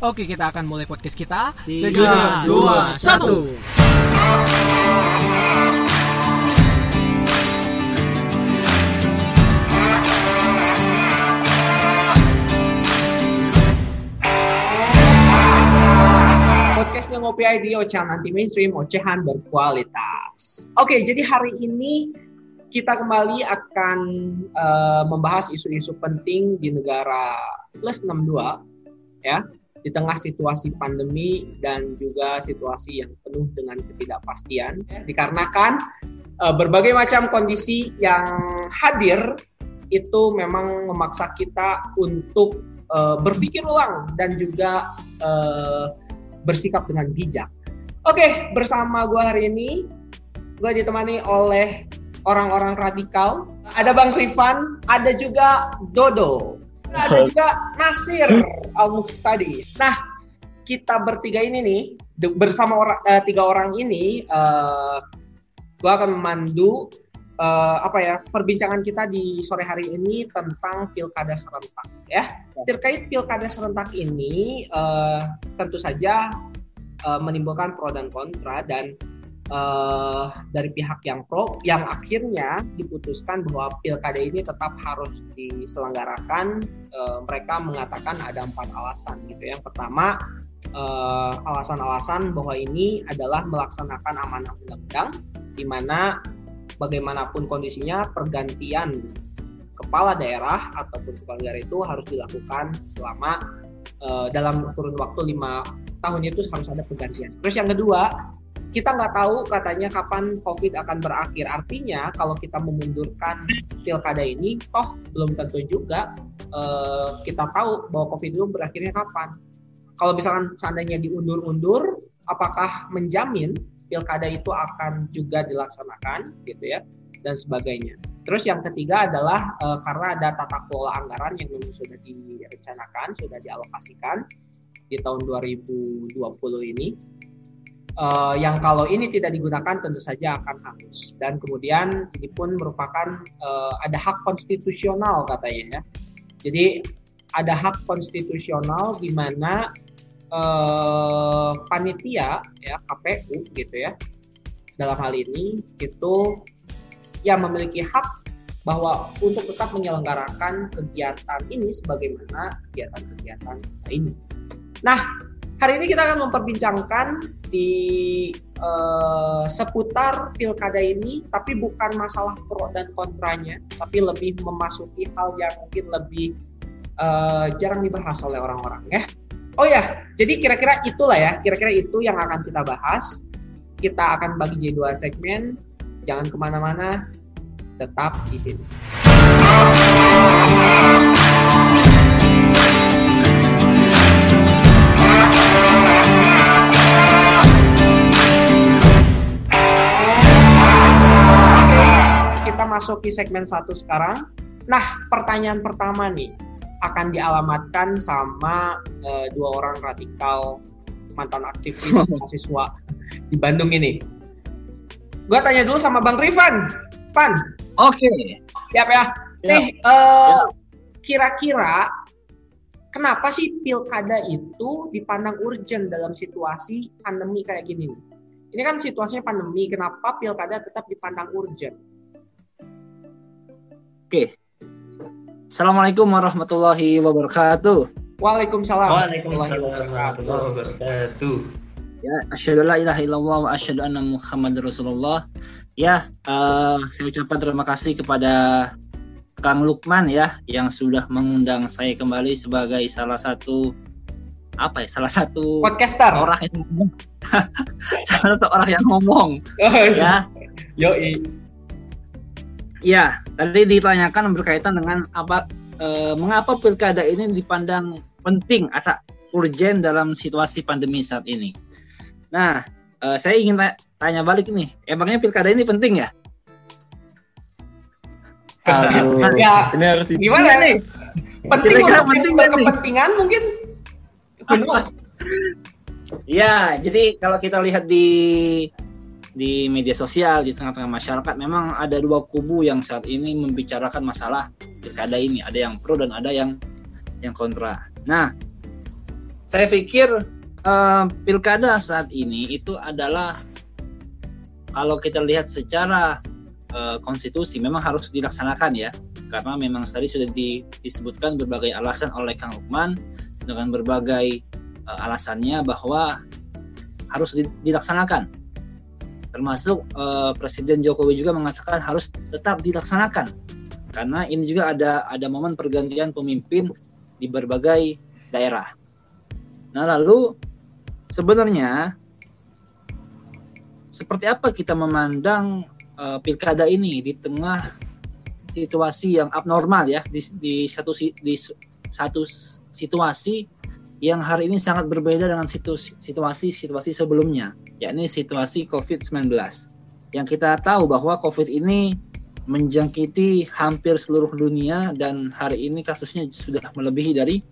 Oke, kita akan mulai podcast kita. Tiga, dua, satu. Podcastnya Ngopi ID, ocehan anti mainstream, ocehan berkualitas. Oke, jadi hari ini kita kembali akan uh, membahas isu-isu penting di negara plus 62 ya di tengah situasi pandemi dan juga situasi yang penuh dengan ketidakpastian ya, dikarenakan uh, berbagai macam kondisi yang hadir itu memang memaksa kita untuk uh, berpikir ulang dan juga uh, bersikap dengan bijak. Oke, bersama gue hari ini gue ditemani oleh orang-orang radikal. Ada Bang Rifan, ada juga Dodo ada juga Nasir Al tadi. Nah, kita bertiga ini nih bersama orang uh, tiga orang ini uh, gua akan memandu uh, apa ya perbincangan kita di sore hari ini tentang pilkada serentak ya. Terkait pilkada serentak ini uh, tentu saja uh, menimbulkan pro dan kontra dan uh, dari pihak yang pro yang akhirnya diputuskan bahwa pilkada ini tetap harus diselenggarakan uh, mereka mengatakan ada empat alasan gitu yang pertama uh, alasan-alasan bahwa ini adalah melaksanakan amanah undang-undang di mana bagaimanapun kondisinya pergantian kepala daerah ataupun kepala daerah itu harus dilakukan selama uh, dalam kurun waktu lima tahun itu harus ada pergantian. Terus yang kedua kita nggak tahu katanya kapan COVID akan berakhir. Artinya kalau kita memundurkan pilkada ini, toh belum tentu juga uh, kita tahu bahwa COVID itu berakhirnya kapan. Kalau misalkan seandainya diundur-undur, apakah menjamin pilkada itu akan juga dilaksanakan, gitu ya, dan sebagainya. Terus yang ketiga adalah uh, karena ada tata kelola anggaran yang memang sudah direncanakan, sudah dialokasikan di tahun 2020 ini uh, yang kalau ini tidak digunakan tentu saja akan hangus dan kemudian ini pun merupakan uh, ada hak konstitusional katanya ya jadi ada hak konstitusional di mana uh, panitia ya KPU gitu ya dalam hal ini itu yang memiliki hak bahwa untuk tetap menyelenggarakan kegiatan ini sebagaimana kegiatan-kegiatan ini. Nah, Hari ini kita akan memperbincangkan di uh, seputar pilkada ini, tapi bukan masalah pro dan kontranya, tapi lebih memasuki hal yang mungkin lebih uh, jarang dibahas oleh orang-orang ya. Oh ya, jadi kira-kira itulah ya, kira-kira itu yang akan kita bahas. Kita akan bagi jadi dua segmen, jangan ke mana-mana, tetap di sini. Memasuki segmen satu sekarang. Nah, pertanyaan pertama nih akan dialamatkan sama uh, dua orang radikal mantan aktif mahasiswa di Bandung ini. Gua tanya dulu sama Bang Rifan. Pan. Oke. Okay. Siap ya. Nih, uh, kira-kira kenapa sih pilkada itu dipandang urgent dalam situasi pandemi kayak gini? Ini kan situasinya pandemi, kenapa pilkada tetap dipandang urgent? Oke. Assalamualaikum warahmatullahi wabarakatuh. Waalaikumsalam. Waalaikumsalam warahmatullahi wabarakatuh. Ya, asyhadu la ilaha illallah wa asyhadu anna Muhammad Rasulullah. Ya, uh, saya ucapkan terima kasih kepada Kang Lukman ya yang sudah mengundang saya kembali sebagai salah satu apa ya salah satu podcaster orang yang salah satu orang yang ngomong ya yo Ya, tadi ditanyakan berkaitan dengan apa eh, mengapa pilkada ini dipandang penting atau urgen dalam situasi pandemi saat ini. Nah, eh, saya ingin tanya balik nih, emangnya pilkada ini penting ya? Aduh, ya, ini harus gimana nih? Penting Kira-kira penting berkepentingan mungkin? Ya, jadi kalau kita lihat di di media sosial di tengah-tengah masyarakat memang ada dua kubu yang saat ini membicarakan masalah pilkada ini. Ada yang pro dan ada yang yang kontra. Nah saya pikir uh, pilkada saat ini itu adalah kalau kita lihat secara uh, konstitusi memang harus dilaksanakan ya. Karena memang tadi sudah di, disebutkan berbagai alasan oleh Kang Lukman dengan berbagai uh, alasannya bahwa harus dilaksanakan termasuk uh, Presiden Jokowi juga mengatakan harus tetap dilaksanakan karena ini juga ada ada momen pergantian pemimpin di berbagai daerah. Nah lalu sebenarnya seperti apa kita memandang uh, pilkada ini di tengah situasi yang abnormal ya di, di satu di satu situasi yang hari ini sangat berbeda dengan situasi-situasi sebelumnya, yakni situasi COVID-19. Yang kita tahu bahwa COVID ini menjangkiti hampir seluruh dunia dan hari ini kasusnya sudah melebihi dari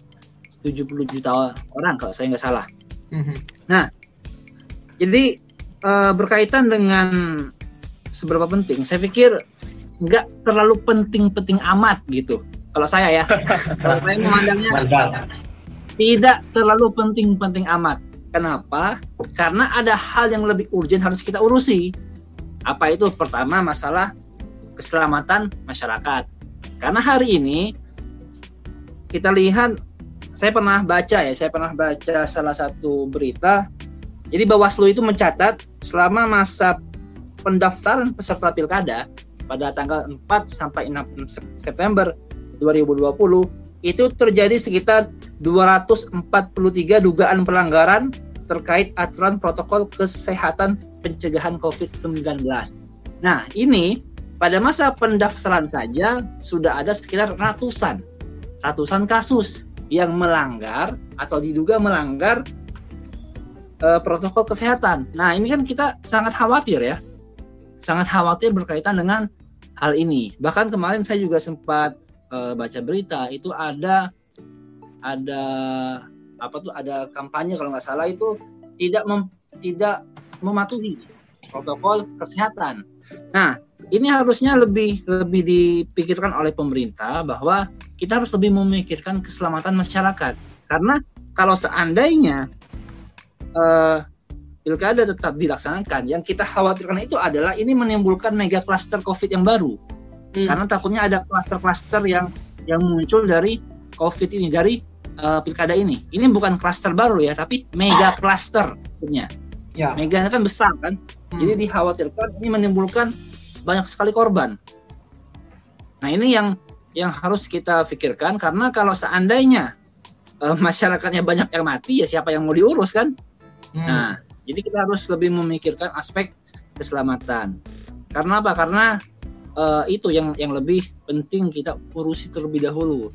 70 juta orang kalau saya nggak salah. Mm-hmm. Nah, jadi uh, berkaitan dengan seberapa penting, saya pikir nggak terlalu penting-penting amat gitu. Kalau saya ya, kalau saya memandangnya tidak terlalu penting-penting amat. Kenapa? Karena ada hal yang lebih urgent harus kita urusi. Apa itu? Pertama, masalah keselamatan masyarakat. Karena hari ini kita lihat, saya pernah baca ya, saya pernah baca salah satu berita. Jadi Bawaslu itu mencatat selama masa pendaftaran peserta pilkada pada tanggal 4 sampai 6 September 2020 itu terjadi sekitar 243 dugaan pelanggaran terkait aturan protokol kesehatan pencegahan COVID-19. Nah, ini pada masa pendaftaran saja sudah ada sekitar ratusan ratusan kasus yang melanggar atau diduga melanggar uh, protokol kesehatan. Nah, ini kan kita sangat khawatir ya. Sangat khawatir berkaitan dengan hal ini. Bahkan kemarin saya juga sempat uh, baca berita itu ada ada apa tuh ada kampanye kalau nggak salah itu tidak mem, tidak mematuhi protokol kesehatan. Nah, ini harusnya lebih lebih dipikirkan oleh pemerintah bahwa kita harus lebih memikirkan keselamatan masyarakat. Karena kalau seandainya uh, pilkada tetap dilaksanakan, yang kita khawatirkan itu adalah ini menimbulkan mega cluster COVID yang baru hmm. karena takutnya ada klaster-klaster yang yang muncul dari COVID ini dari uh, pilkada ini. Ini bukan klaster baru ya, tapi mega klaster punya. Ya. Mega kan besar kan, hmm. jadi dikhawatirkan ini menimbulkan banyak sekali korban. Nah ini yang yang harus kita pikirkan karena kalau seandainya uh, masyarakatnya banyak yang mati ya siapa yang mau diurus kan? Hmm. Nah jadi kita harus lebih memikirkan aspek keselamatan. Karena apa? Karena uh, itu yang yang lebih penting kita urusi terlebih dahulu.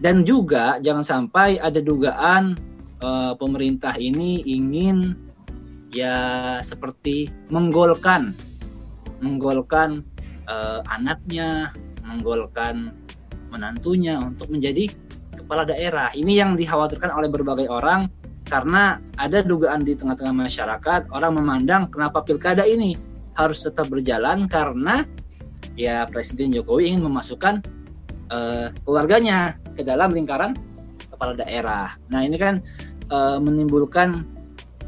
Dan juga jangan sampai ada dugaan uh, pemerintah ini ingin ya seperti menggolkan menggolkan uh, anaknya, menggolkan menantunya untuk menjadi kepala daerah. Ini yang dikhawatirkan oleh berbagai orang karena ada dugaan di tengah-tengah masyarakat orang memandang kenapa pilkada ini harus tetap berjalan karena ya Presiden Jokowi ingin memasukkan uh, keluarganya ke dalam lingkaran kepala daerah. Nah ini kan uh, menimbulkan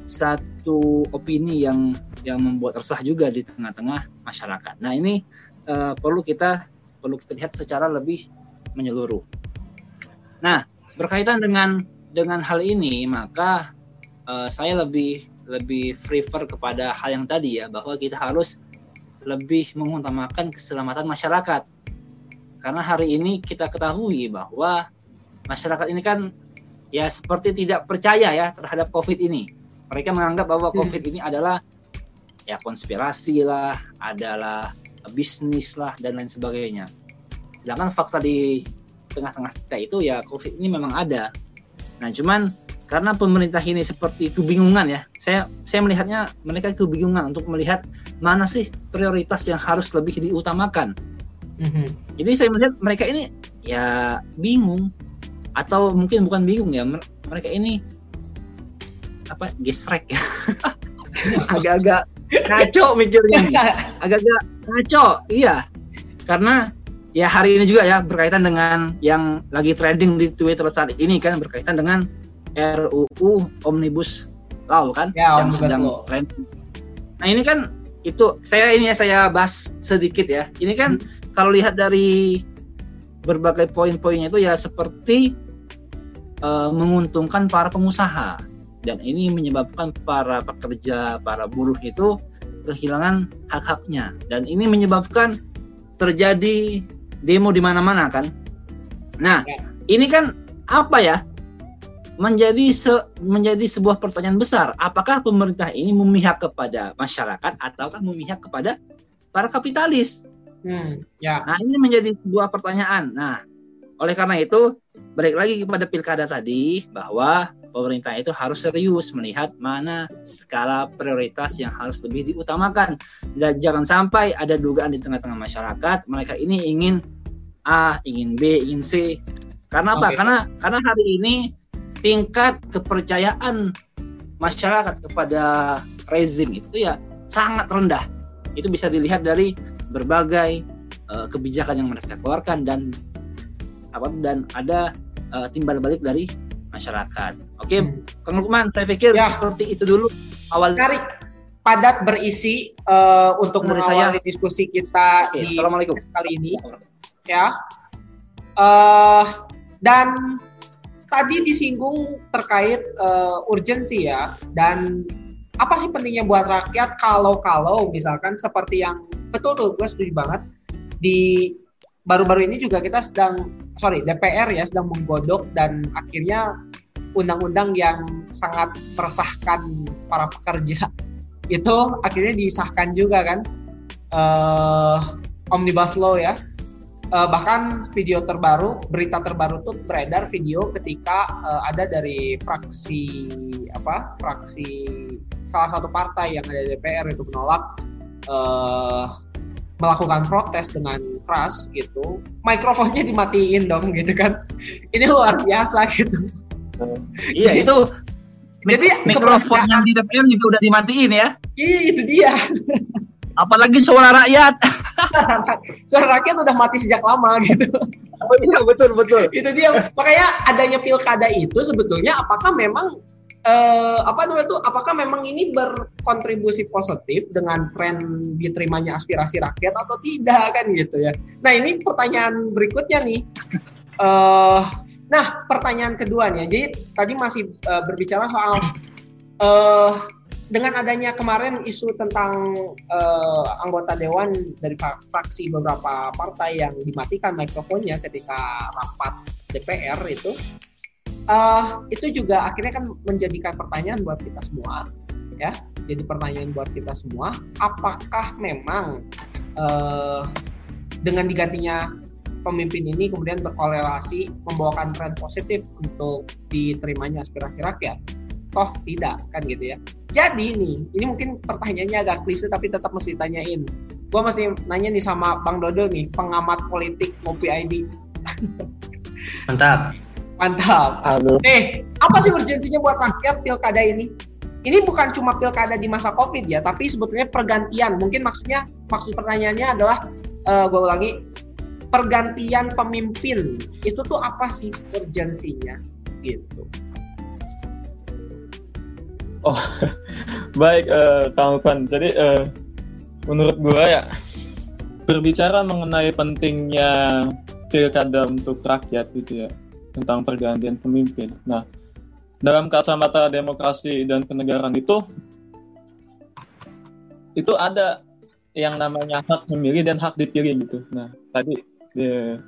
satu opini yang yang membuat resah juga di tengah-tengah masyarakat. Nah ini uh, perlu kita perlu kita lihat secara lebih menyeluruh. Nah berkaitan dengan dengan hal ini maka uh, saya lebih lebih prefer kepada hal yang tadi ya bahwa kita harus lebih mengutamakan keselamatan masyarakat. Karena hari ini kita ketahui bahwa masyarakat ini kan ya seperti tidak percaya ya terhadap COVID ini. Mereka menganggap bahwa hmm. COVID ini adalah ya konspirasi lah, adalah bisnis lah dan lain sebagainya. Sedangkan fakta di tengah-tengah kita itu ya COVID ini memang ada. Nah, cuman karena pemerintah ini seperti kebingungan ya. Saya saya melihatnya mereka kebingungan untuk melihat mana sih prioritas yang harus lebih diutamakan. Mm-hmm. Jadi saya melihat mereka ini ya bingung atau mungkin bukan bingung ya mereka ini apa gesrek ya agak-agak ngaco mikirnya agak-agak ngaco iya karena ya hari ini juga ya berkaitan dengan yang lagi trending di Twitter saat ini kan berkaitan dengan RUU Omnibus Law kan Ya, yang sedang Law. tren. Nah ini kan itu saya ini ya saya bahas sedikit ya. Ini kan kalau lihat dari berbagai poin-poinnya itu ya seperti eh, menguntungkan para pengusaha dan ini menyebabkan para pekerja, para buruh itu kehilangan hak-haknya dan ini menyebabkan terjadi demo di mana-mana kan. Nah, Ya. ini kan apa ya? Menjadi se- menjadi sebuah pertanyaan besar. Apakah pemerintah ini memihak kepada masyarakat ataukah memihak kepada para kapitalis? Hmm, ya. Nah, ini menjadi sebuah pertanyaan. Nah, oleh karena itu, balik lagi kepada pilkada tadi bahwa pemerintah itu harus serius melihat mana skala prioritas yang harus lebih diutamakan. Dan jangan sampai ada dugaan di tengah-tengah masyarakat mereka ini ingin A, ingin B, ingin C. Karena apa? Oke. Karena karena hari ini tingkat kepercayaan masyarakat kepada rezim itu ya sangat rendah. Itu bisa dilihat dari berbagai eh, kebijakan yang mereka keluarkan dan apa dan ada eh, timbal balik dari masyarakat. Oke, Hmm. Kang Lukman, saya pikir Ya. seperti itu dulu awal. menarik padat berisi eh, untuk mengawali saya. diskusi kita Oke, di Assalamualaikum. kali ini ya eh dan tadi disinggung terkait eh, urgensi ya dan apa sih pentingnya buat rakyat kalau kalau misalkan seperti yang betul tuh gue setuju banget. Di baru-baru ini juga kita sedang sorry DPR ya sedang menggodok dan akhirnya undang-undang yang sangat meresahkan para pekerja itu akhirnya disahkan juga kan eh omnibus law ya Eh, bahkan video terbaru berita terbaru tuh beredar video ketika eh, ada dari fraksi apa fraksi salah satu partai yang ada di DPR itu menolak eh, melakukan protes dengan keras gitu mikrofonnya dimatiin dong gitu kan ini luar biasa gitu Iya, itu Jadi mikrofon yang di DPR juga udah dimatiin ya. Iya itu dia. Apalagi suara rakyat. Suara rakyat udah mati sejak lama gitu. Oh iya, betul betul. itu dia. Makanya adanya pilkada itu sebetulnya apakah memang eh, apa namanya tuh? Apakah memang ini berkontribusi positif dengan tren diterimanya aspirasi rakyat atau tidak kan gitu ya? Nah ini pertanyaan berikutnya nih. Eh, nah pertanyaan keduanya. Jadi tadi masih eh, berbicara soal eh dengan adanya kemarin isu tentang eh, anggota dewan dari fraksi beberapa partai yang dimatikan mikrofonnya ketika rapat DPR itu, eh, itu juga akhirnya kan menjadikan pertanyaan buat kita semua, ya, jadi pertanyaan buat kita semua, apakah memang eh, dengan digantinya pemimpin ini kemudian berkorelasi membawakan tren positif untuk diterimanya aspirasi rakyat? Toh tidak kan gitu ya. Jadi nih, ini mungkin pertanyaannya agak klise tapi tetap mesti ditanyain. Gua mesti nanya nih sama Bang Dodo nih, pengamat politik Ngopi ID. Mantap. Mantap. Halo. Eh, apa sih urgensinya buat rakyat pilkada ini? Ini bukan cuma pilkada di masa Covid ya, tapi sebetulnya pergantian. Mungkin maksudnya maksud pertanyaannya adalah eh gue ulangi, pergantian pemimpin itu tuh apa sih urgensinya? Gitu. Baik, eh, Kang Lukman. Jadi eh, menurut gua ya berbicara mengenai pentingnya pilkada untuk rakyat gitu ya tentang pergantian pemimpin. Nah, dalam kacamata demokrasi dan kenegaraan itu itu ada yang namanya hak memilih dan hak dipilih gitu. Nah, tadi di-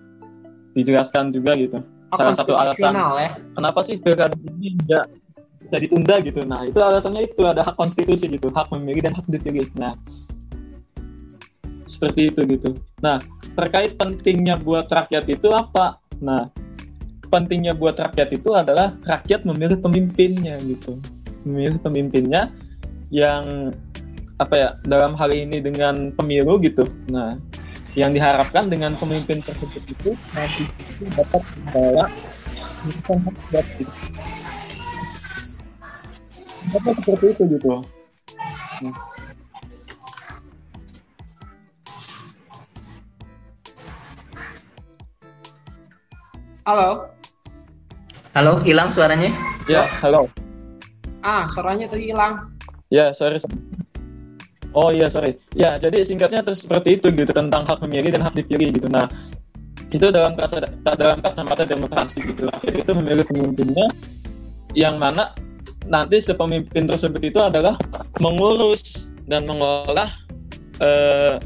dijelaskan juga gitu. Salah satu alasan ya. kenapa sih pilkada ini tidak bisa ditunda gitu. Nah itu alasannya itu ada hak konstitusi gitu hak memilih dan hak dipilih. Nah seperti itu gitu. Nah terkait pentingnya buat rakyat itu apa? Nah pentingnya buat rakyat itu adalah rakyat memilih pemimpinnya gitu. Memilih pemimpinnya yang apa ya dalam hal ini dengan pemilu gitu. Nah yang diharapkan dengan pemimpin tersebut itu nanti dapat membawa hak. Kenapa seperti itu gitu? Halo. Halo, hilang suaranya? Ya, halo. Ah, suaranya tadi hilang. Ya, sorry. Oh iya, sorry. Ya, jadi singkatnya terus seperti itu gitu tentang hak memilih dan hak dipilih gitu. Nah, itu dalam kasa dalam kacamata demokrasi gitu. Rakyat itu memilih pemimpinnya yang mana nanti si pemimpin tersebut itu adalah mengurus dan mengolah eh,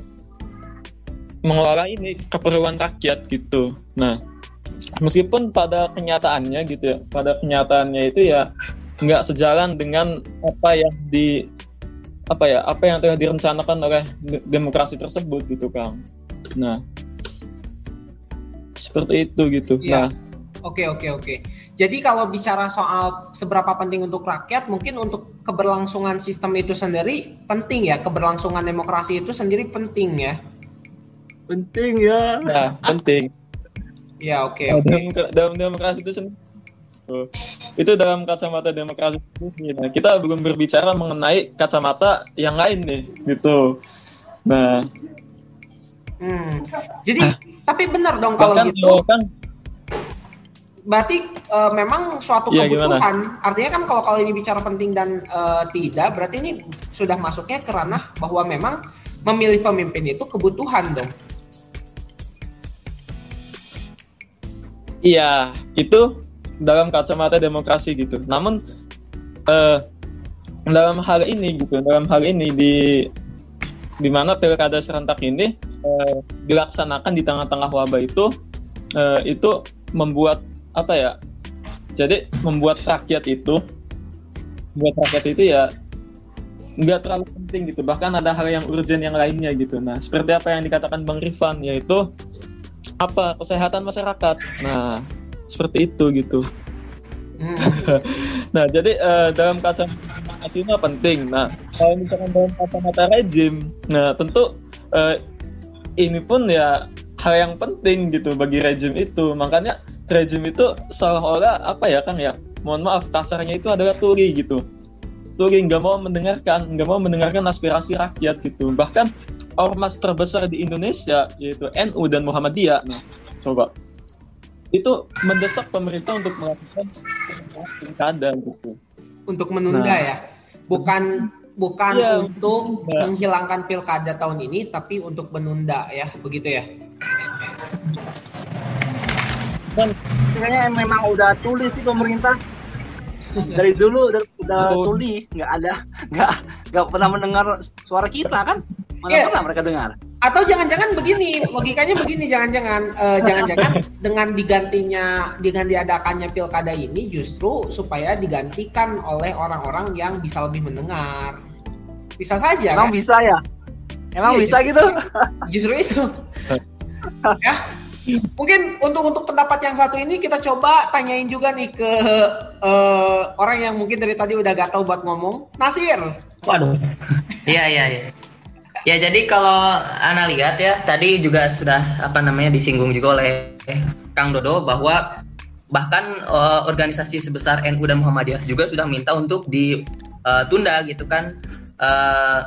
mengelola ini keperluan rakyat gitu. Nah, meskipun pada kenyataannya gitu ya, pada kenyataannya itu ya nggak sejalan dengan apa yang di apa ya apa yang telah direncanakan oleh demokrasi tersebut gitu kang. Nah, seperti itu gitu. Iya. Nah, Oke, oke, oke. Jadi kalau bicara soal seberapa penting untuk rakyat, mungkin untuk keberlangsungan sistem itu sendiri penting ya, keberlangsungan demokrasi itu sendiri penting ya. Penting ya. nah penting. Ya, oke, Nah, oke. dalam, dalam demokrasi itu sendiri. Oh, itu dalam kacamata demokrasi. Nah, kita belum berbicara mengenai kacamata yang lain nih, gitu. Nah, Hmm. Jadi, tapi benar dong kalau bahkan gitu. kan berarti eh, memang suatu Iya, kebutuhan. Artinya kan kalau kalau ini bicara penting dan eh, tidak, berarti ini sudah masuknya ke ranah bahwa memang memilih pemimpin itu kebutuhan dong. Iya, itu dalam kacamata demokrasi gitu. Namun eh, dalam hal ini gitu, dalam hal ini di di mana pilkada serentak ini eh, dilaksanakan di tengah-tengah wabah itu eh, itu membuat apa ya? Jadi membuat rakyat itu buat rakyat itu ya nggak terlalu penting gitu. Bahkan ada hal yang urgent yang lainnya gitu. Nah, seperti apa yang dikatakan Bang Rifan yaitu apa kesehatan masyarakat. Nah, seperti itu gitu. Hmm. Nah, jadi eh, dalam kacamata Cina penting. Nah, kalau misalkan dalam kacamata rejim, nah tentu eh, ini pun ya hal yang penting gitu bagi rejim itu. Makanya rejim itu seolah-olah apa ya Kang ya? Mohon maaf kasarnya itu adalah tuli gitu. Tuli nggak mau mendengarkan, nggak mau mendengarkan aspirasi rakyat gitu. Bahkan ormas terbesar di Indonesia yaitu NU dan Muhammadiyah. Nah, coba itu mendesak pemerintah untuk melakukan pilkada gitu. Untuk menunda Nah. ya. Bukan bukan Iya, untuk menunda. menghilangkan pilkada tahun ini tapi untuk menunda ya, begitu ya. Kayaknya memang udah tulis sih pemerintah. Dari dulu udah, udah Oh. tulis, nggak ada, nggak nggak pernah mendengar suara kita kan? Mana Iya. pernah mereka dengar? Atau jangan-jangan begini, logikanya begini, jangan-jangan, eh, jangan-jangan dengan digantinya, dengan diadakannya pilkada ini justru supaya digantikan oleh orang-orang yang bisa lebih mendengar. Bisa saja Emang kan? bisa ya? Emang Iya, bisa gitu? Justru itu. ya. Mungkin untuk untuk pendapat yang satu ini kita coba tanyain juga nih ke eh, orang yang mungkin dari tadi udah gatal buat ngomong. Nasir. Waduh. Iya iya iya. Ya jadi kalau Ana lihat ya tadi juga sudah apa namanya disinggung juga oleh Kang Dodo bahwa bahkan eh, organisasi sebesar NU dan Muhammadiyah juga sudah minta untuk ditunda gitu kan. Eh,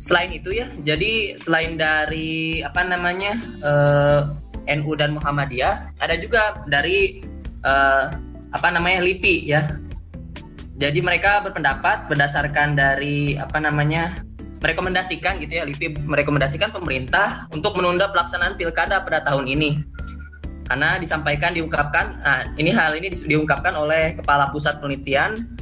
selain itu ya, jadi selain dari apa namanya eh, NU dan Muhammadiyah, ada juga dari eh, apa namanya LIPI ya. Jadi mereka berpendapat berdasarkan dari apa namanya merekomendasikan gitu ya LIPI merekomendasikan pemerintah untuk menunda pelaksanaan pilkada pada tahun ini karena disampaikan diungkapkan nah ini hal ini di- diungkapkan oleh kepala pusat penelitian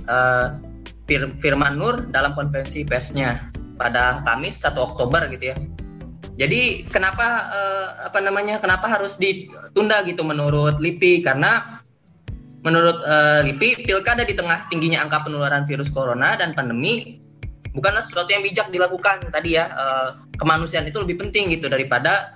Fir- Firman Nur dalam konferensi persnya pada Kamis 1 Oktober gitu ya jadi kenapa eh, apa namanya kenapa harus ditunda gitu menurut LIPI? Karena menurut eh, LIPI pilkada di tengah tingginya angka penularan virus corona dan pandemi bukanlah sesuatu yang bijak dilakukan. Tadi ya eh, kemanusiaan itu lebih penting gitu daripada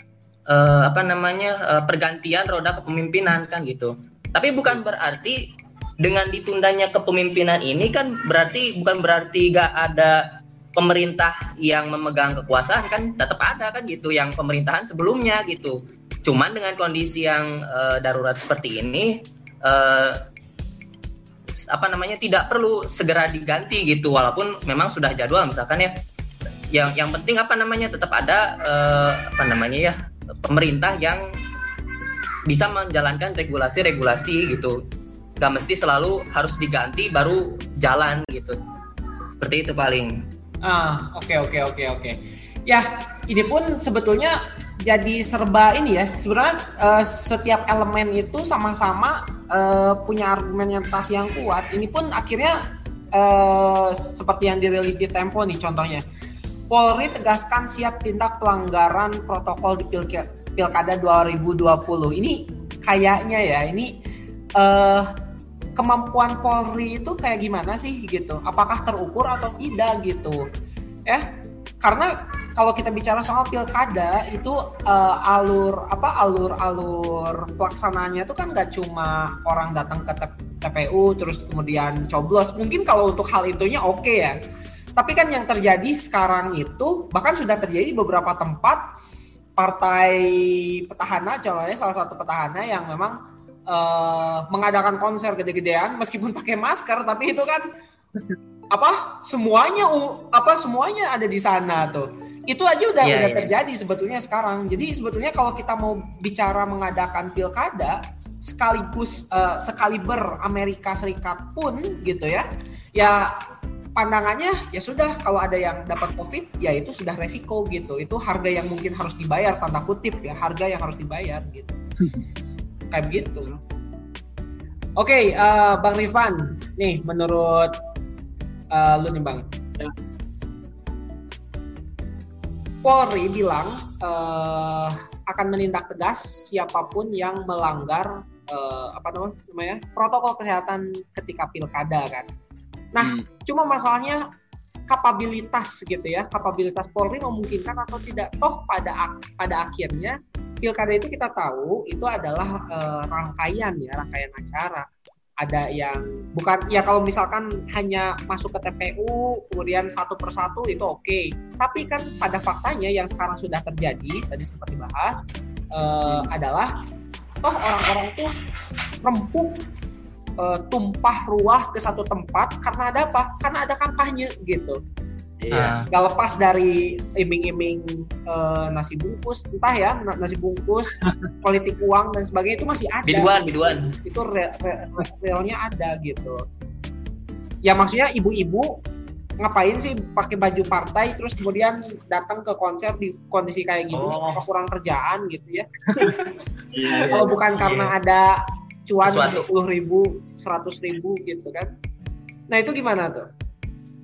eh, apa namanya eh, pergantian roda kepemimpinan kan gitu. Tapi bukan berarti dengan ditundanya kepemimpinan ini kan berarti bukan berarti gak ada pemerintah yang memegang kekuasaan kan tetap ada kan gitu yang pemerintahan sebelumnya gitu. Cuman dengan kondisi yang eh, darurat seperti ini eh, apa namanya tidak perlu segera diganti gitu walaupun memang sudah jadwal misalkan ya. Yang yang penting apa namanya tetap ada eh, apa namanya ya pemerintah yang bisa menjalankan regulasi-regulasi gitu. Nggak mesti selalu harus diganti baru jalan gitu. Seperti itu paling ah oke okay, oke okay, oke okay, oke. Ya ini pun sebetulnya jadi serba ini ya sebenarnya uh, setiap elemen itu sama-sama uh, punya argumentasi yang kuat. Ini pun akhirnya uh, seperti yang dirilis di Tempo nih contohnya. Polri tegaskan siap tindak pelanggaran protokol di Pilkada 2020 ini kayaknya ya ini uh, kemampuan Polri itu kayak gimana sih gitu? Apakah terukur atau tidak gitu? Ya, karena kalau kita bicara soal pilkada itu uh, alur apa alur-alur pelaksanaannya itu kan nggak cuma orang datang ke TPU terus kemudian coblos. Mungkin kalau untuk hal itunya oke okay ya. Tapi kan yang terjadi sekarang itu bahkan sudah terjadi beberapa tempat partai petahana, contohnya salah satu petahana yang memang uh, mengadakan konser gede-gedean meskipun pakai masker tapi itu kan apa semuanya apa semuanya ada di sana tuh. Itu aja udah yeah, udah yeah. terjadi sebetulnya sekarang. Jadi sebetulnya kalau kita mau bicara mengadakan pilkada sekaligus uh, sekaliber Amerika Serikat pun gitu ya ya pandangannya ya sudah kalau ada yang dapat covid ya itu sudah resiko gitu. Itu harga yang mungkin harus dibayar tanda kutip ya harga yang harus dibayar gitu kayak begitu. Oke, okay, uh, eh, Bang Rifan, nih menurut uh, lu nih Bang, ya. Polri bilang uh, akan menindak tegas siapa pun yang melanggar uh, apa namanya protokol kesehatan ketika pilkada kan. Nah, hmm. cuma masalahnya kapabilitas gitu ya, kapabilitas Polri memungkinkan atau tidak. Toh pada pada akhirnya pilkada itu kita tahu itu adalah uh, rangkaian ya rangkaian acara. Ada yang bukan ya kalau misalkan hanya masuk ke TPU kemudian satu persatu itu oke. Okay. tapi kan pada faktanya yang sekarang sudah terjadi tadi sempat dibahas uh, adalah toh orang-orang itu rempuk uh, tumpah ruah ke satu tempat karena ada apa? Karena ada kampanye gitu Iya. Gak lepas dari iming-iming uh, nasi bungkus, entah ya nasi bungkus, politik uang dan sebagainya itu masih ada. Biduan, biduan. Itu re, re, re, realnya ada gitu. Ya maksudnya ibu-ibu ngapain sih pakai baju partai terus kemudian datang ke konser di kondisi kayak gitu oh. apa kurang kerjaan gitu ya yeah, kalau yeah, bukan yeah. karena ada cuan sepuluh ribu seratus ribu gitu kan nah itu gimana tuh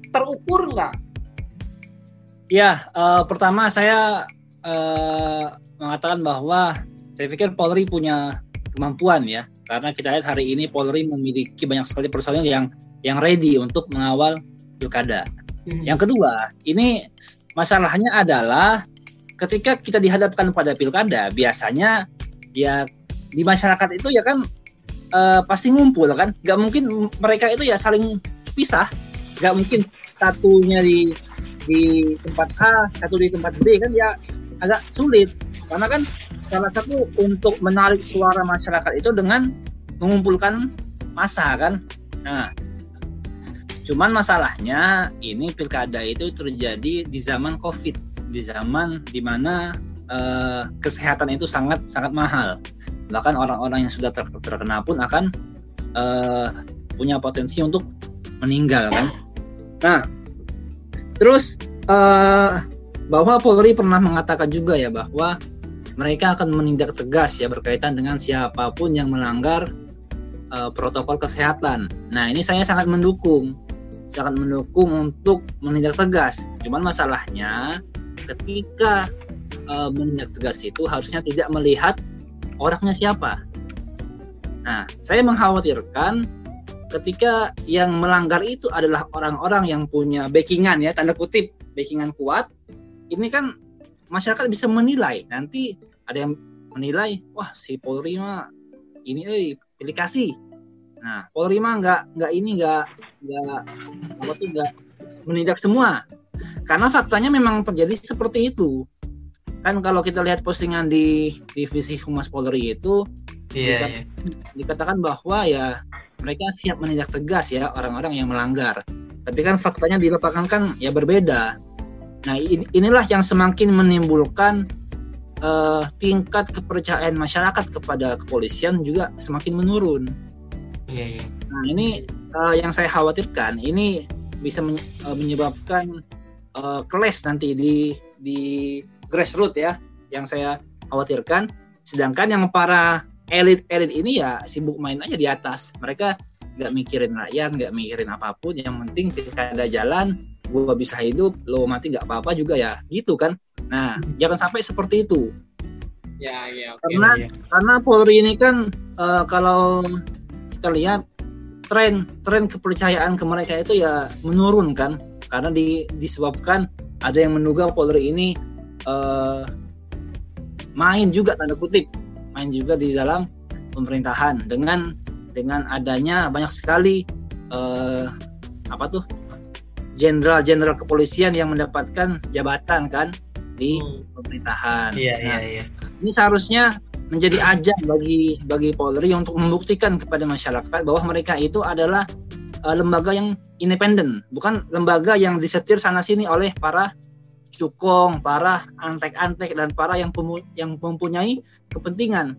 terukur nggak Ya, uh, pertama saya uh, mengatakan bahwa saya pikir Polri punya kemampuan ya, karena kita lihat hari ini Polri memiliki banyak sekali personil yang yang ready untuk mengawal pilkada. Hmm. Yang kedua, ini masalahnya adalah ketika kita dihadapkan pada pilkada, biasanya ya di masyarakat itu ya kan uh, pasti ngumpul kan, nggak mungkin mereka itu ya saling pisah, nggak mungkin satunya di di tempat A satu di tempat B kan ya agak sulit. Karena kan salah satu untuk menarik suara masyarakat itu dengan mengumpulkan massa kan? Nah cuman masalahnya ini pilkada itu terjadi di zaman covid di zaman di mana eh, kesehatan itu sangat sangat mahal. Bahkan orang-orang yang sudah terkena pun akan eh, punya potensi untuk meninggal kan? Nah Terus uh, bahwa Polri pernah mengatakan juga ya bahwa mereka akan menindak tegas ya berkaitan dengan siapa pun yang melanggar uh, protokol kesehatan. Nah ini saya sangat mendukung, sangat mendukung untuk menindak tegas. Cuman masalahnya ketika uh, menindak tegas itu harusnya tidak melihat orangnya siapa. Nah saya mengkhawatirkan ketika yang melanggar itu adalah orang-orang yang punya backingan ya tanda kutip backingan kuat ini kan masyarakat bisa menilai. Nanti ada yang menilai wah si Polri mah ini eh pilih kasih nah Polri mah nggak nggak ini nggak nggak apa tuh nggak menindak semua. Karena faktanya memang terjadi seperti itu. Kan kalau kita lihat postingan di divisi humas Polri itu yeah, dikat, yeah. dikatakan bahwa ya mereka siap menindak tegas ya orang-orang yang melanggar. Tapi kan faktanya di lapangan kan ya berbeda. Nah inilah yang semakin menimbulkan uh, tingkat kepercayaan masyarakat kepada kepolisian juga semakin menurun. Iya, iya. Nah ini uh, yang saya khawatirkan ini bisa men uh, menyebabkan uh, clash nanti di di grassroots ya yang saya khawatirkan. Sedangkan yang para elit-elit ini ya sibuk main aja di atas. Mereka nggak mikirin rakyat, nggak mikirin apa pun. Yang penting ketika ada jalan, gue bisa hidup, lo mati nggak apa-apa juga ya, gitu kan. Nah, jangan sampai seperti itu. Ya, ya, oke. Karena ya. karena Polri ini kan uh, kalau kita lihat tren tren kepercayaan ke mereka itu ya menurun kan karena di, disebabkan ada yang menduga Polri ini uh, main juga tanda kutip main juga di dalam pemerintahan dengan dengan adanya banyak sekali uh, apa tuh jenderal-jenderal kepolisian yang mendapatkan jabatan kan di Hmm. pemerintahan. Iya, iya, Nah, iya. ini seharusnya menjadi ajang bagi bagi Polri untuk membuktikan kepada masyarakat bahwa mereka itu adalah uh, lembaga yang independen, bukan lembaga yang disetir sana sini oleh para cukong, para antek-antek dan para yang pemu- yang mempunyai kepentingan.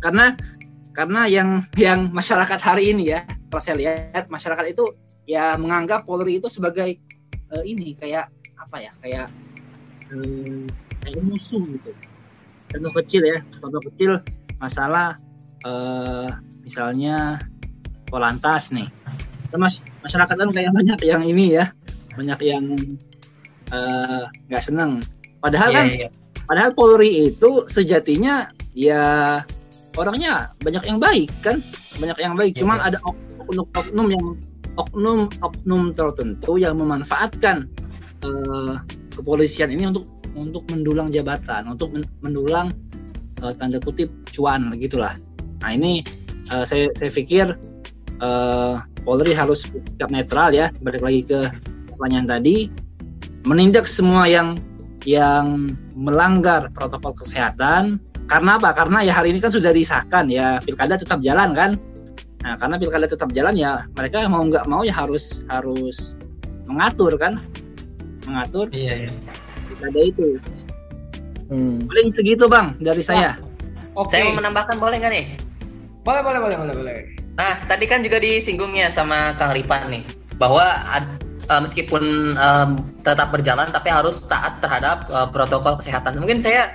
Karena karena yang yang masyarakat hari ini ya, kalau saya lihat masyarakat itu ya menganggap Polri itu sebagai eh, ini kayak apa ya, kayak eh, kayak musuh gitu contoh kecil ya contoh kecil masalah eh, misalnya polantas nih mas masyarakat kan kayak banyak yang ini ya banyak yang eh, nggak seneng. Padahal Iya, kan iya. padahal Polri itu sejatinya ya orangnya banyak yang baik kan? Banyak yang baik. Iya, cuman iya. ada ok- oknum-oknum yang oknum-oknum tertentu yang memanfaatkan eh, kepolisian ini untuk untuk mendulang jabatan untuk men- mendulang eh, tanda kutip cuan gitulah nah ini eh, saya saya pikir eh, Polri harus sikap netral ya. Balik lagi ke pertanyaan tadi menindak semua yang yang melanggar protokol kesehatan karena apa? Karena ya hari ini kan sudah disahkan ya pilkada tetap jalan kan. Nah karena pilkada tetap jalan ya mereka mau nggak mau ya harus harus mengatur kan, mengatur Iya, iya. pilkada itu. Hmm. Paling segitu bang dari saya. Oke. Saya mau menambahkan boleh nggak nih? Boleh, boleh, boleh, boleh, boleh. Nah, tadi kan juga disinggungnya sama Kang Ripan nih, bahwa ad- eh, meskipun em, tetap berjalan tapi harus taat terhadap eh, protokol kesehatan. Mungkin saya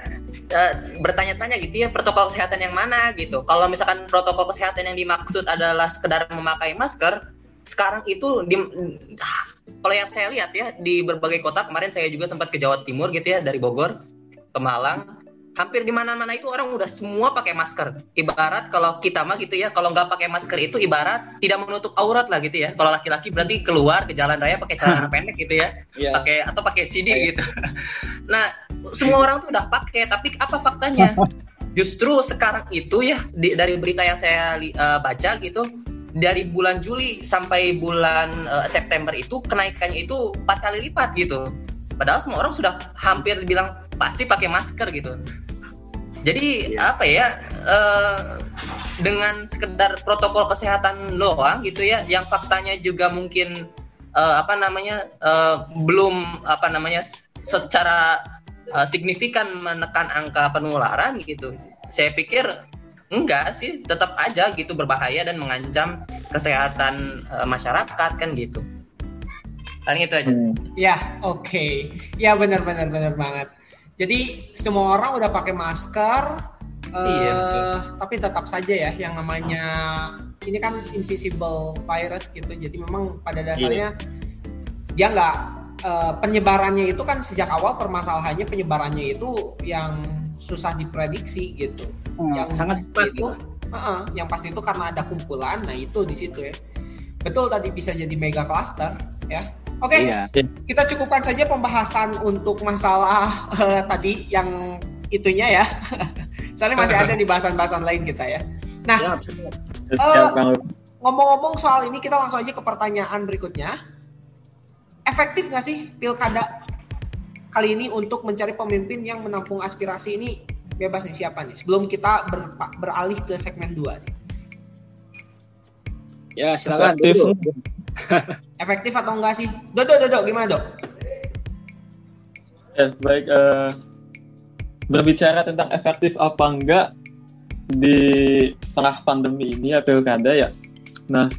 eh, bertanya-tanya gitu ya, protokol kesehatan yang mana gitu. Kalau misalkan protokol kesehatan yang dimaksud adalah sekedar memakai masker, sekarang itu di kalau yang saya lihat ya di berbagai kota kemarin saya juga sempat ke Jawa Timur gitu ya dari Bogor ke Malang hampir di mana-mana itu orang udah semua pakai masker. Ibarat kalau kita mah gitu ya, kalau nggak pakai masker itu ibarat tidak menutup aurat lah gitu ya. Kalau laki-laki berarti keluar ke jalan raya pakai celana pendek gitu ya, Iya. pakai atau pakai CD gitu. Nah, semua orang tuh udah pakai, tapi apa faktanya? Justru sekarang itu ya di- dari berita yang saya eh, baca gitu, dari bulan Juli sampai bulan eh, September itu kenaikannya itu empat kali lipat gitu. Padahal semua orang sudah hampir bilang pasti pakai masker gitu. Jadi apa ya eh, dengan sekedar protokol kesehatan doang gitu ya, yang faktanya juga mungkin eh, apa namanya eh, belum apa namanya secara eh, signifikan menekan angka penularan gitu. Saya pikir enggak sih, tetap aja gitu berbahaya dan mengancam kesehatan eh, masyarakat kan gitu. Paling itu aja. Hmm. Ya, oke. Ya benar benar benar banget. Jadi semua orang udah pakai masker, Iya, betul. tapi tetap saja ya yang namanya ini kan invisible virus gitu. Jadi memang pada dasarnya dia nggak eh, penyebarannya itu kan sejak awal permasalahannya penyebarannya itu yang susah diprediksi gitu. Hmm, yang sangat cepat itu, Heeh, yang pasti itu karena ada kumpulan. Nah itu di situ ya. Betul tadi bisa jadi mega cluster ya. Oke, Iya. kita cukupkan saja pembahasan untuk masalah eh, tadi yang itunya ya. Soalnya masih ada di bahasan-bahasan lain kita ya. Nah. Siap, Bang. ngomong-ngomong soal ini kita langsung aja ke pertanyaan berikutnya. Efektif nggak sih pilkada kali ini untuk mencari pemimpin yang menampung aspirasi ini bebas nih siapa nih? Sebelum kita ber- beralih ke segmen 2 nih. Ya silakan. Efektif. Dulu. Efektif atau enggak sih? Dodo, Dodo, gimana Dok? Ya, baik. eh, berbicara tentang efektif apa enggak di tengah pandemi ini ya pilkada ya. Nah,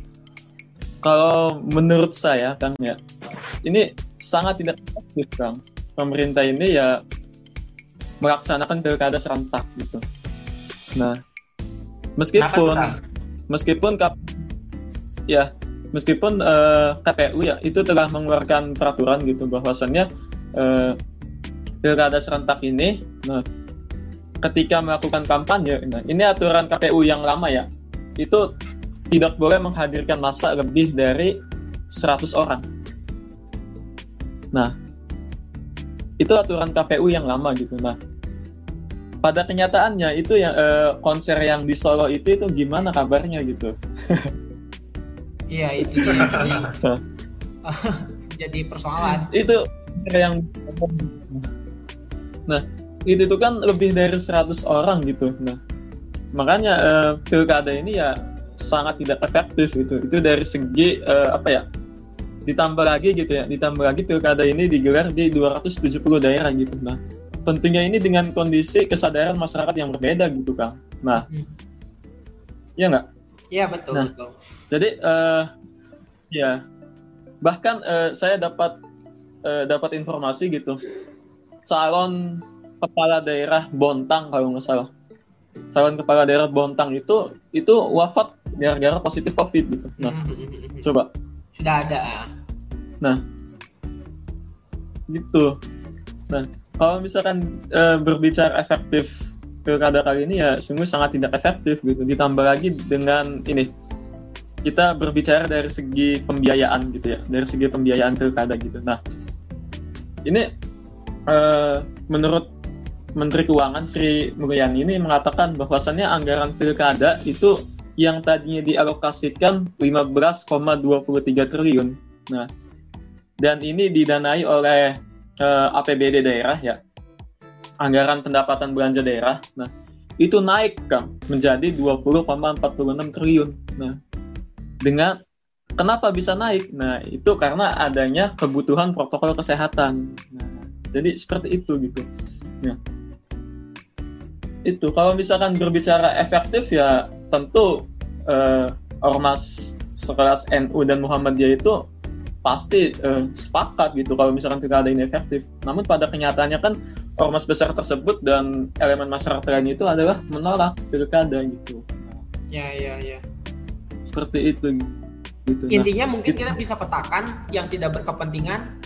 kalau menurut saya Kang ya, ini sangat tidak efektif Kang. Pemerintah ini ya melaksanakan pilkada serentak gitu. Nah, meskipun meskipun kap, ya meskipun uh, eh, KPU ya itu telah mengeluarkan peraturan gitu bahwasannya uh, pilkada serentak ini, nah ketika melakukan kampanye, nah ini aturan KPU yang lama ya, itu tidak boleh menghadirkan masa lebih dari 100 orang. Nah, itu aturan KPU yang lama gitu. Nah, pada kenyataannya itu yang eh, konser yang di Solo itu itu gimana kabarnya gitu? Iya, itu jadi, jadi persoalan. Itu yang Nah, itu tuh kan lebih dari 100 orang gitu. Nah, makanya eh, pilkada ini ya sangat tidak efektif gitu itu dari segi uh, apa ya ditambah lagi gitu ya ditambah lagi pilkada ini digelar di 270 daerah gitu nah tentunya ini dengan kondisi kesadaran masyarakat yang berbeda gitu kang nah hmm. ya nggak iya betul nah, betul jadi uh, ya bahkan uh, saya dapat uh, dapat informasi gitu calon kepala daerah Bontang kalau nggak salah calon kepala daerah Bontang itu itu wafat gara-gara positif COVID gitu. Nah, hmm, hmm, hmm, coba. Sudah ada. Nah, gitu. Nah, kalau misalkan e, berbicara efektif pilkada kali ini ya sungguh sangat tidak efektif gitu. Ditambah lagi dengan ini kita berbicara dari segi pembiayaan gitu ya, dari segi pembiayaan pilkada gitu. Nah, ini e, menurut Menteri Keuangan Sri Mulyani ini mengatakan bahwasannya anggaran pilkada itu yang tadinya dialokasikan 15,23 triliun. Nah, dan ini didanai oleh uh, eh, APBD daerah ya. Anggaran pendapatan belanja daerah. Nah, itu naik kan menjadi 20,46 triliun. Nah, dengan kenapa bisa naik? Nah, itu karena adanya kebutuhan protokol kesehatan. Nah, jadi seperti itu gitu. Nah, itu kalau misalkan berbicara efektif ya tentu uh, ormas sekelas NU dan Muhammadiyah itu pasti uh, sepakat gitu kalau misalkan tidak ada ini efektif. Namun pada kenyataannya kan ormas besar tersebut dan elemen masyarakat lain itu adalah menolak pilkada gitu. Ya ya ya. Seperti itu. Gitu. Nah, Intinya nah, mungkin gitu. kita bisa petakan yang tidak berkepentingan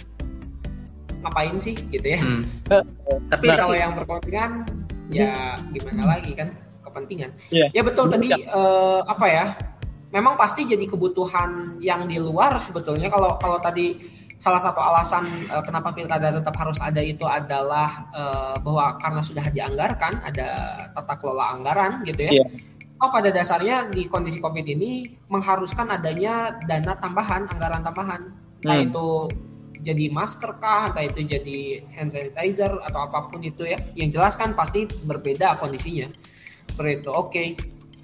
ngapain sih gitu ya. Hmm. Tapi nah, kalau yang berkepentingan ya gimana lagi kan kepentingan. Yeah. Ya betul tadi uh, apa ya? Memang pasti jadi kebutuhan yang di luar sebetulnya kalau kalau tadi salah satu alasan uh, kenapa pilkada tetap harus ada itu adalah uh, bahwa karena sudah dianggarkan ada tata kelola anggaran gitu ya. Yeah. Oh pada dasarnya di kondisi covid ini mengharuskan adanya dana tambahan anggaran tambahan, nah hmm. itu jadi masker kah, entah itu jadi hand sanitizer atau apa pun itu ya. Yang jelas kan pasti berbeda kondisinya. Seperti itu. Oke. Okay.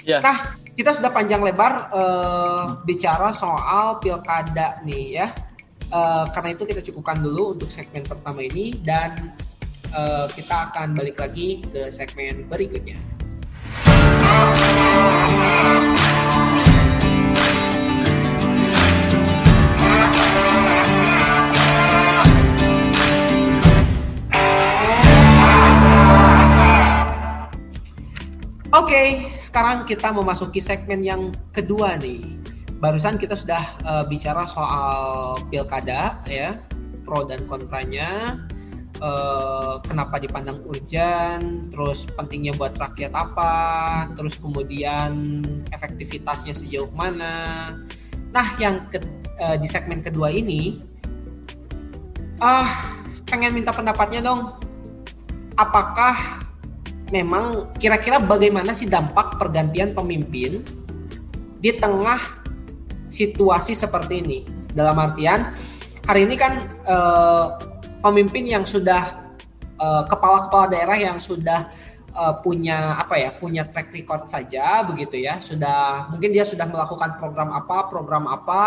Ya. Yeah. Nah, kita sudah panjang lebar uh, bicara soal pilkada nih ya. Uh, karena itu kita cukupkan dulu untuk segmen pertama ini dan uh, kita akan balik lagi ke segmen berikutnya. Oke, okay, sekarang kita memasuki segmen yang kedua nih. Barusan kita sudah uh, bicara soal pilkada ya, pro dan kontranya, uh, kenapa dipandang urgent, terus pentingnya buat rakyat apa, terus kemudian efektivitasnya sejauh mana. Nah, yang ke, uh, di segmen kedua ini, ah uh, pengen minta pendapatnya dong. Apakah memang kira-kira bagaimana sih dampak pergantian pemimpin di tengah situasi seperti ini? Dalam artian hari ini kan eh, pemimpin yang sudah eh, kepala-kepala daerah yang sudah eh, punya apa ya punya track record saja begitu ya sudah mungkin dia sudah melakukan program apa program apa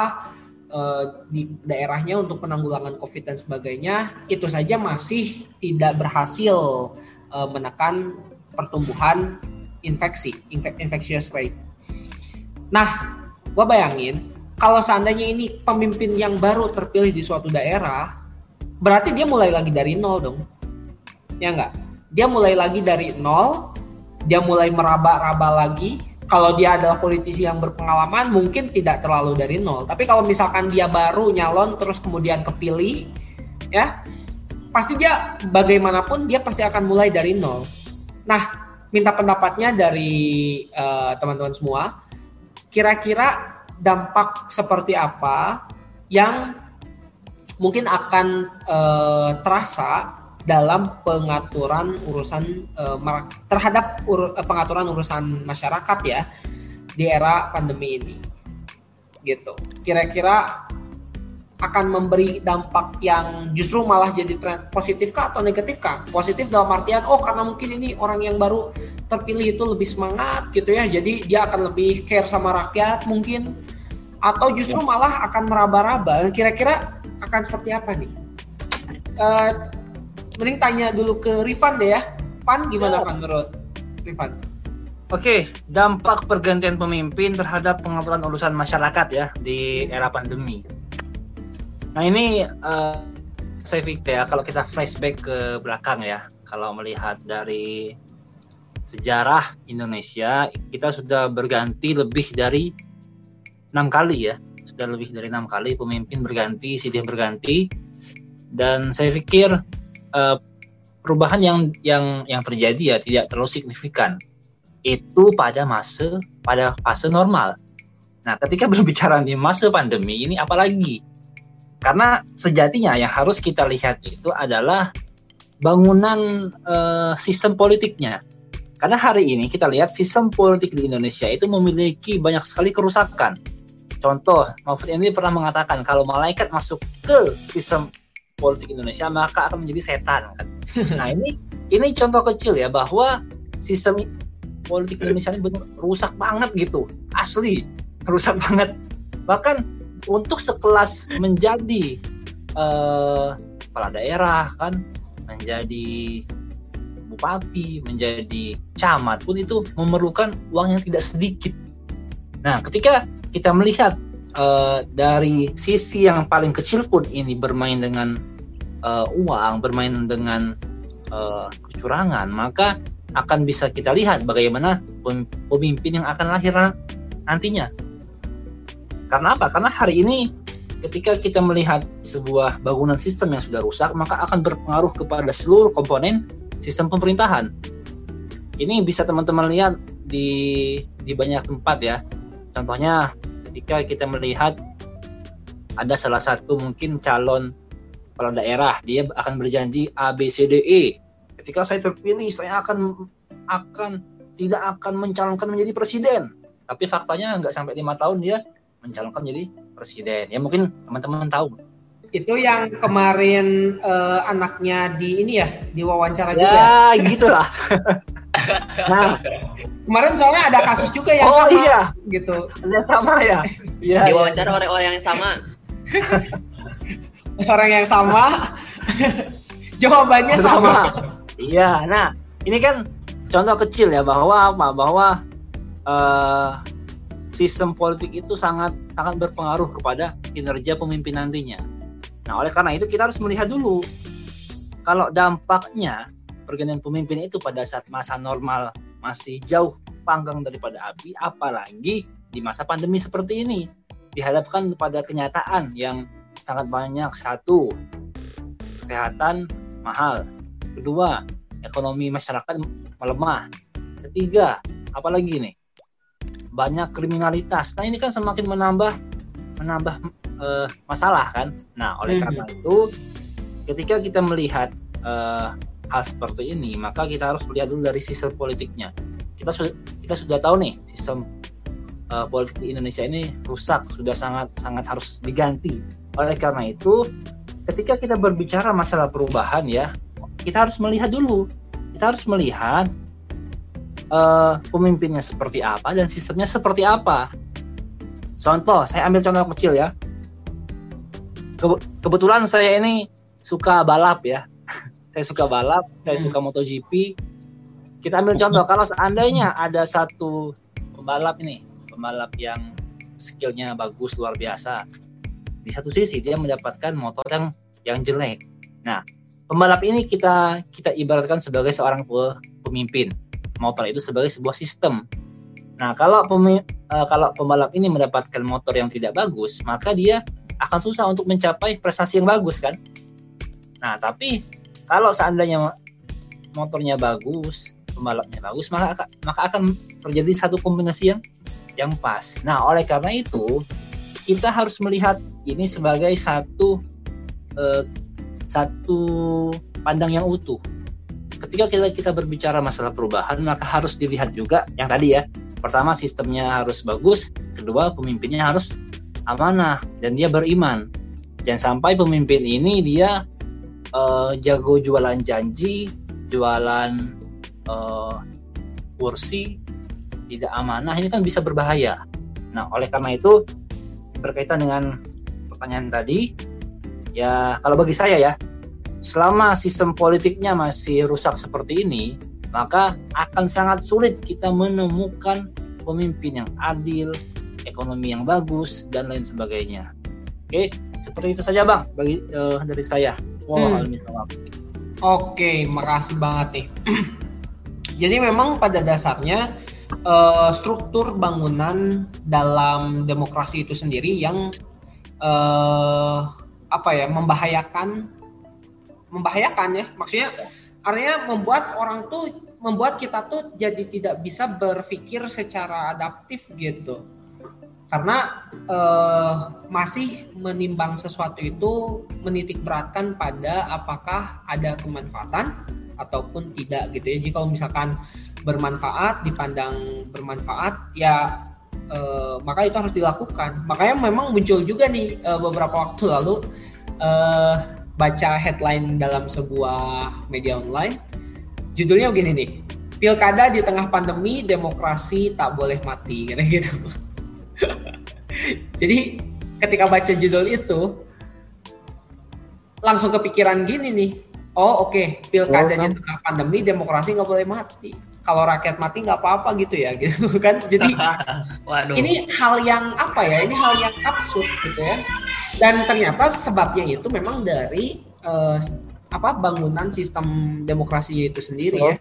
eh, di daerahnya untuk penanggulangan COVID dan sebagainya itu saja masih tidak berhasil eh, menekan pertumbuhan infeksi, infectious rate. Nah, Gue bayangin kalau seandainya ini pemimpin yang baru terpilih di suatu daerah, berarti dia mulai lagi dari nol dong. Ya enggak? Dia mulai lagi dari nol, dia mulai meraba-raba lagi. Kalau dia adalah politisi yang berpengalaman, mungkin tidak terlalu dari nol. Tapi kalau misalkan dia baru nyalon terus kemudian kepilih, ya pasti dia bagaimanapun dia pasti akan mulai dari nol. Nah, minta pendapatnya dari eh, teman-teman uh, semua. Kira-kira dampak seperti apa yang mungkin akan uh, terasa dalam pengaturan urusan uh, terhadap ur, uh, pengaturan urusan masyarakat ya di era pandemi ini gitu kira-kira akan memberi dampak yang justru malah jadi tren positif kah atau negatif kah? Positif dalam artian oh karena mungkin ini orang yang baru terpilih itu lebih semangat gitu ya, jadi dia akan lebih care sama rakyat mungkin atau justru ya. malah akan meraba-raba. Kira-kira akan seperti apa nih? Uh, mending tanya dulu ke Rifan deh ya. Pan gimana. Pan menurut Rifan? Oke, dampak pergantian pemimpin terhadap pengaturan urusan masyarakat ya di era pandemi. Nah ini uh, saya pikir ya kalau kita flashback ke belakang ya, kalau melihat dari sejarah Indonesia kita sudah berganti lebih dari enam kali ya, sudah lebih dari enam kali pemimpin berganti, sidih berganti, dan saya pikir uh, perubahan yang yang yang terjadi ya tidak terlalu signifikan itu pada masa pada fase normal. Nah, ketika berbicara di masa pandemi ini apalagi karena sejatinya yang harus kita lihat itu adalah bangunan uh, sistem politiknya. Karena hari ini kita lihat sistem politik di Indonesia itu memiliki banyak sekali kerusakan. Contoh, Mahfud ini pernah mengatakan kalau malaikat masuk ke sistem politik Indonesia maka akan menjadi setan. Kan? Nah ini ini contoh kecil ya bahwa sistem politik Indonesia ini benar rusak banget gitu, asli rusak banget. Bahkan untuk sekelas menjadi uh, kepala daerah kan menjadi bupati menjadi camat pun itu memerlukan uang yang tidak sedikit nah ketika kita melihat uh, dari sisi yang paling kecil pun ini bermain dengan uh, uang bermain dengan uh, kecurangan maka akan bisa kita lihat bagaimana pemimpin yang akan lahir nantinya karena apa? Karena hari ini ketika kita melihat sebuah bangunan sistem yang sudah rusak, maka akan berpengaruh kepada seluruh komponen sistem pemerintahan. Ini bisa teman-teman lihat di di banyak tempat ya. Contohnya ketika kita melihat ada salah satu mungkin calon kepala daerah, dia akan berjanji A B C D E. Ketika saya terpilih, saya akan akan tidak akan mencalonkan menjadi presiden. Tapi faktanya nggak sampai lima tahun dia mencalonkan jadi presiden. Ya mungkin teman-teman tahu. Itu yang kemarin uh, anaknya di ini ya, di wawancara ya, juga. Ya, gitulah. nah, kemarin soalnya ada kasus juga yang oh, sama iya. gitu. Ada sama ya. Iya. Di wawancara oleh orang yang sama. orang yang sama. Jawabannya sama. sama. Iya, nah ini kan contoh kecil ya bahwa apa? Bahwa uh, sistem politik itu sangat sangat berpengaruh kepada kinerja pemimpin nantinya. Nah, oleh karena itu kita harus melihat dulu kalau dampaknya pergantian pemimpin itu pada saat masa normal masih jauh panggang daripada api, apalagi di masa pandemi seperti ini dihadapkan pada kenyataan yang sangat banyak satu kesehatan mahal, kedua ekonomi masyarakat melemah, ketiga apalagi nih banyak kriminalitas. Nah ini kan semakin menambah menambah uh, masalah kan. Nah oleh hmm. karena itu ketika kita melihat uh, hal seperti ini maka kita harus lihat dulu dari sistem politiknya. Kita sudah kita sudah tahu nih sistem uh, politik di Indonesia ini rusak sudah sangat sangat harus diganti. Oleh karena itu ketika kita berbicara masalah perubahan ya kita harus melihat dulu kita harus melihat uh, pemimpinnya seperti apa dan sistemnya seperti apa. Contoh, saya ambil contoh kecil ya. Ke kebetulan saya ini suka balap ya. Saya suka balap, saya suka hmm. MotoGP. Kita ambil contoh kalau seandainya ada satu pembalap ini, pembalap yang skillnya bagus luar biasa di satu sisi dia mendapatkan motor yang yang jelek nah pembalap ini kita kita ibaratkan sebagai seorang pemimpin motor itu sebagai sebuah sistem nah kalau pemi, uh, kalau pembalap ini mendapatkan motor yang tidak bagus maka dia akan susah untuk mencapai prestasi yang bagus kan nah tapi kalau seandainya motornya bagus pembalapnya bagus maka maka akan terjadi satu kombinasi yang yang pas. Nah, oleh karena itu kita harus melihat ini sebagai satu eh, satu pandang yang utuh. Ketika kita kita berbicara masalah perubahan, maka harus dilihat juga yang tadi ya. Pertama sistemnya harus bagus, kedua pemimpinnya harus amanah dan dia beriman. Jangan sampai pemimpin ini dia uh, jago jualan janji, jualan uh, kursi, tidak amanah ini kan bisa berbahaya. Nah, oleh karena itu berkaitan dengan pertanyaan tadi, ya kalau bagi saya ya, selama sistem politiknya masih rusak seperti ini, maka akan sangat sulit kita menemukan pemimpin yang adil, ekonomi yang bagus dan lain sebagainya. Oke, seperti itu saja bang bagi uh, dari saya. Wow, hmm. Oke, makasih banget nih. Jadi memang pada dasarnya uh, struktur bangunan dalam demokrasi itu sendiri yang uh, apa ya membahayakan membahayakan ya maksudnya artinya membuat orang tuh membuat kita tuh jadi tidak bisa berpikir secara adaptif gitu karena uh, masih menimbang sesuatu itu menitik beratkan pada apakah ada kemanfaatan ataupun tidak gitu ya. Jadi kalau misalkan bermanfaat dipandang bermanfaat ya uh, maka itu harus dilakukan. Makanya memang muncul juga nih uh, beberapa waktu lalu baca headline dalam sebuah media online. Judulnya begini nih pilkada di tengah pandemi demokrasi tak boleh mati gitu jadi ketika baca judul itu langsung kepikiran gini nih. Oh oke okay, pilkada di tengah pandemi demokrasi nggak boleh mati. Kalau rakyat mati nggak apa-apa gitu ya gitu kan. Jadi Waduh. ini hal yang apa ya ini hal yang absurd gitu ya. Dan ternyata sebabnya itu memang dari uh, apa bangunan sistem demokrasi itu sendiri oh. ya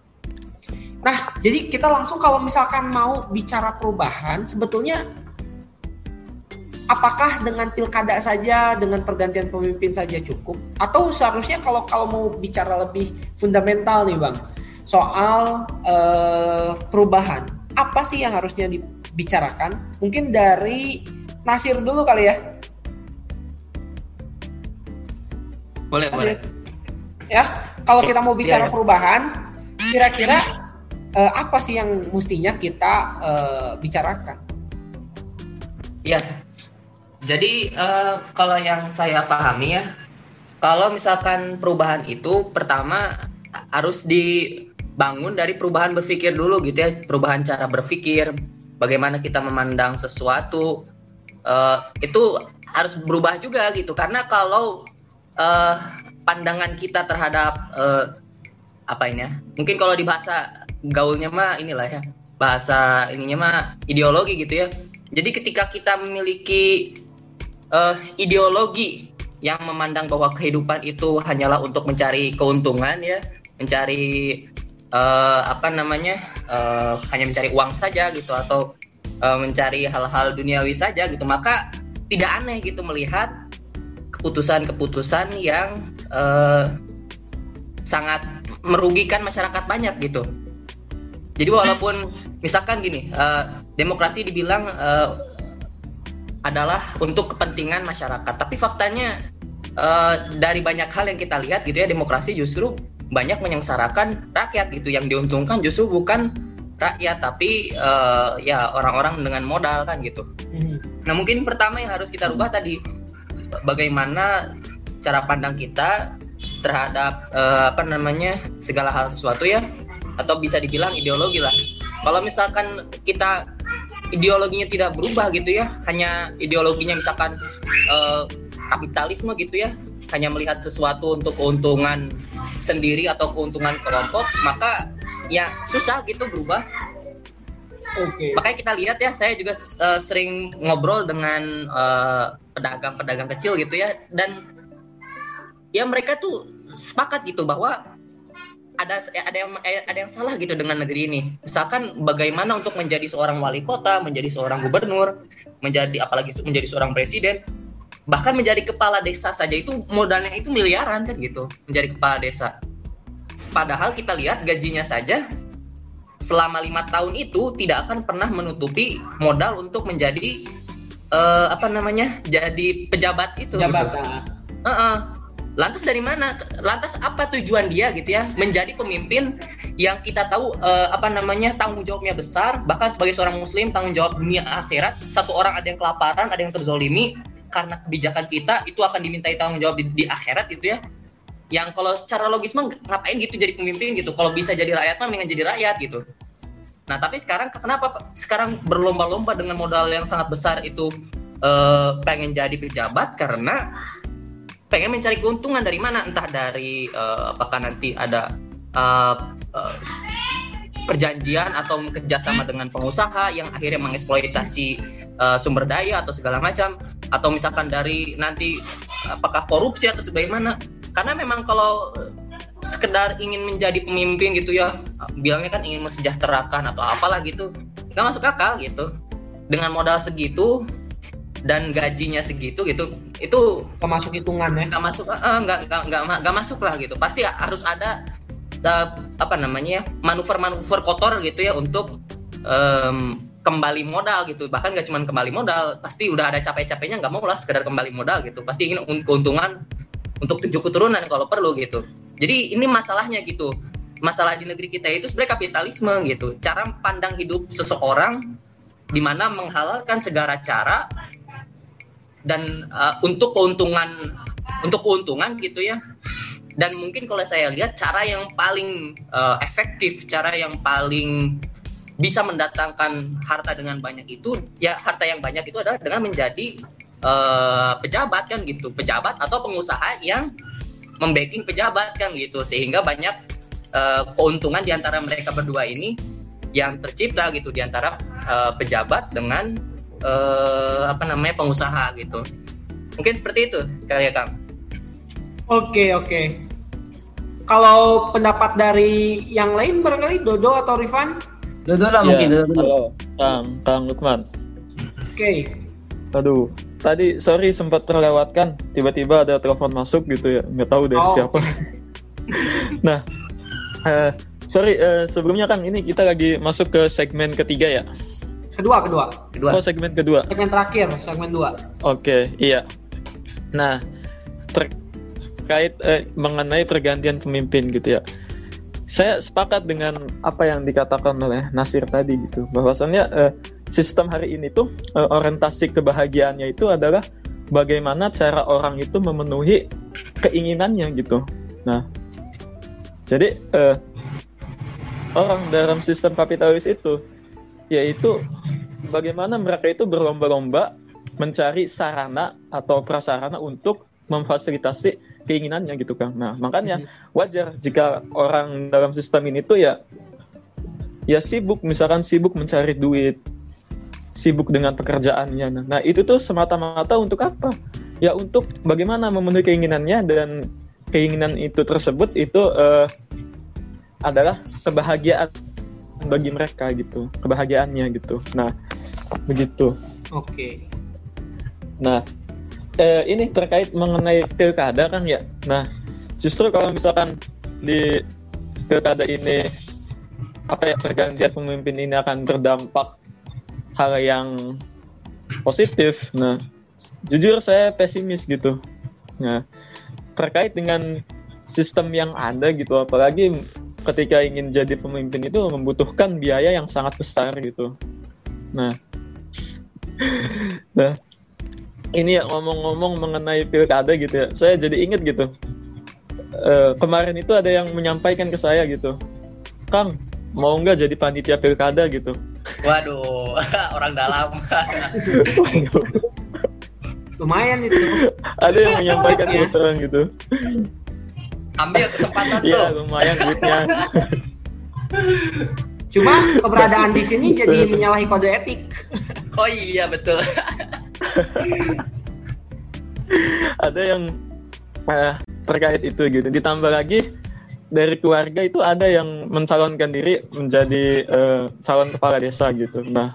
nah jadi kita langsung kalau misalkan mau bicara perubahan sebetulnya apakah dengan pilkada saja dengan pergantian pemimpin saja cukup atau seharusnya kalau kalau mau bicara lebih fundamental nih bang soal uh, perubahan. Apa sih yang harusnya dibicarakan? Mungkin dari Nasir dulu kali ya. Boleh, Nasir. boleh. Ya, kalau kita mau bicara ya, ya. perubahan, kira-kira uh, apa sih yang mestinya kita uh, bicarakan? Ya, jadi uh, kalau yang saya pahami ya, kalau misalkan perubahan itu pertama harus di bangun dari perubahan berpikir dulu gitu ya. Perubahan cara berpikir bagaimana kita memandang sesuatu uh, itu harus berubah juga gitu. Karena kalau uh, pandangan kita terhadap uh, apa ini ya mungkin kalau di bahasa gaulnya mah inilah ya bahasa ininya mah ideologi gitu ya. Jadi ketika kita memiliki uh, ideologi yang memandang bahwa kehidupan itu hanyalah untuk mencari keuntungan ya. Mencari uh, apa namanya uh, hanya mencari uang saja gitu atau uh, mencari hal-hal duniawi saja gitu. Maka tidak aneh gitu melihat keputusan-keputusan yang uh, sangat merugikan masyarakat banyak gitu. Jadi walaupun misalkan gini uh, demokrasi dibilang uh, adalah untuk kepentingan masyarakat tapi faktanya uh, dari banyak hal yang kita lihat gitu ya demokrasi justru banyak menyengsarakan rakyat gitu yang diuntungkan justru bukan rakyat tapi uh, ya orang-orang dengan modal kan gitu. Hmm. Nah mungkin pertama yang harus kita rubah tadi bagaimana cara pandang kita terhadap uh, apa namanya segala hal sesuatu ya atau bisa dibilang ideologi lah. Kalau misalkan kita ideologinya tidak berubah gitu ya, hanya ideologinya misalkan uh, kapitalisme gitu ya, hanya melihat sesuatu untuk keuntungan sendiri atau keuntungan kelompok maka ya susah gitu berubah. Okay. Makanya kita lihat ya, saya juga uh, sering ngobrol dengan pedagang-pedagang uh, kecil gitu ya, dan ya mereka tuh sepakat gitu bahwa ada ada yang ada yang salah gitu dengan negeri ini. Misalkan bagaimana untuk menjadi seorang wali kota, menjadi seorang gubernur, menjadi apalagi menjadi seorang presiden, bahkan menjadi kepala desa saja itu modalnya itu miliaran kan gitu, menjadi kepala desa. Padahal kita lihat gajinya saja selama lima tahun itu tidak akan pernah menutupi modal untuk menjadi uh, apa namanya jadi pejabat itu. Pejabat. Gitu. Uh -uh. Lantas dari mana? Lantas apa tujuan dia gitu ya menjadi pemimpin yang kita tahu uh, apa namanya tanggung jawabnya besar bahkan sebagai seorang muslim tanggung jawab dunia akhirat satu orang ada yang kelaparan ada yang terzolimi karena kebijakan kita itu akan dimintai tanggung jawab di, di akhirat gitu ya. Yang kalau secara logis mah ngapain gitu jadi pemimpin gitu? Kalau bisa jadi rakyat mah mendingan jadi rakyat gitu. Nah tapi sekarang kenapa sekarang berlomba-lomba dengan modal yang sangat besar itu uh, pengen jadi pejabat? Karena pengen mencari keuntungan dari mana? Entah dari uh, apakah nanti ada uh, uh, perjanjian atau kerjasama dengan pengusaha yang akhirnya mengeksploitasi uh, sumber daya atau segala macam atau misalkan dari nanti apakah korupsi atau sebagaimana. Karena memang kalau sekedar ingin menjadi pemimpin gitu ya bilangnya kan ingin mensejahterakan atau apalah gitu nggak masuk akal gitu. Dengan modal segitu dan gajinya segitu gitu itu masuk hitungan ya nggak masuk uh, nggak nggak nggak nggak masuk lah gitu pasti harus ada uh, apa namanya manuver-manuver kotor gitu ya untuk um, kembali modal gitu bahkan nggak cuma kembali modal pasti udah ada capek-capeknya nggak mau lah sekedar kembali modal gitu pasti ingin keuntungan untuk tujuh keturunan kalau perlu gitu. Jadi ini masalahnya gitu. Masalah di negeri kita itu sebenarnya kapitalisme gitu. Cara pandang hidup seseorang di mana menghalalkan segala cara dan uh, untuk keuntungan untuk keuntungan gitu ya. Dan mungkin kalau saya lihat cara yang paling uh, efektif, cara yang paling bisa mendatangkan harta dengan banyak itu ya harta yang banyak itu adalah dengan menjadi uh, pejabat kan gitu pejabat atau pengusaha yang membacking pejabat kan gitu sehingga banyak uh, keuntungan di antara mereka berdua ini yang tercipta gitu di antara uh, pejabat dengan uh, apa namanya pengusaha gitu. Mungkin seperti itu kali ya kang. Oke oke. Kalau pendapat dari yang lain barangkali Dodo atau Rifan? Dodo lah ya, mungkin Dodo halo Kang Kang Lukman. Oke. Okay. aduh tadi sorry sempat terlewatkan tiba-tiba ada telepon masuk gitu ya nggak tahu dari oh, siapa. Nah uh, sorry uh, sebelumnya kan ini kita lagi masuk ke segmen ketiga ya kedua kedua. Kedua. Oh segmen kedua. Segmen terakhir segmen dua. Oke okay, iya. Nah terkait uh, mengenai pergantian pemimpin gitu ya. Saya sepakat dengan apa yang dikatakan oleh Nasir tadi gitu. Bahwasannya uh, sistem hari ini tuh uh, orientasi kebahagiaannya itu adalah bagaimana cara orang itu memenuhi keinginannya gitu. Nah, jadi uh, orang dalam sistem kapitalis itu yaitu bagaimana mereka itu berlomba-lomba mencari sarana atau prasarana untuk memfasilitasi keinginannya gitu kan. Nah, makanya mhm. wajar jika orang dalam sistem ini tuh ya ya sibuk misalkan sibuk mencari duit, sibuk dengan pekerjaannya. Nah, itu tuh semata-mata untuk apa? Ya untuk bagaimana memenuhi keinginannya dan keinginan itu tersebut itu uh, adalah kebahagiaan bagi mereka gitu, kebahagiaannya gitu. Nah, begitu. Oke. Okay. Nah, eh, ini terkait mengenai pilkada kan ya. Nah, justru kalau misalkan di pilkada ini apa ya pergantian pemimpin ini akan berdampak hal yang positif. Nah, jujur saya pesimis gitu. Nah, terkait dengan sistem yang ada gitu, apalagi ketika ingin jadi pemimpin itu membutuhkan biaya yang sangat besar gitu. Nah, nah ini ya ngomong-ngomong mengenai pilkada gitu ya, saya jadi inget gitu. Uh, kemarin itu ada yang menyampaikan ke saya gitu, Kang, mau nggak jadi panitia pilkada gitu? Waduh, orang dalam. Lumayan itu. Ada yang menyampaikan ya. sekarang gitu. Ambil kesempatan Iya, lumayan duitnya. Cuma keberadaan di sini jadi menyalahi kode etik. Oh iya betul. ada yang eh, terkait itu gitu. Ditambah lagi dari keluarga itu ada yang mencalonkan diri menjadi eh, calon kepala desa gitu. Nah,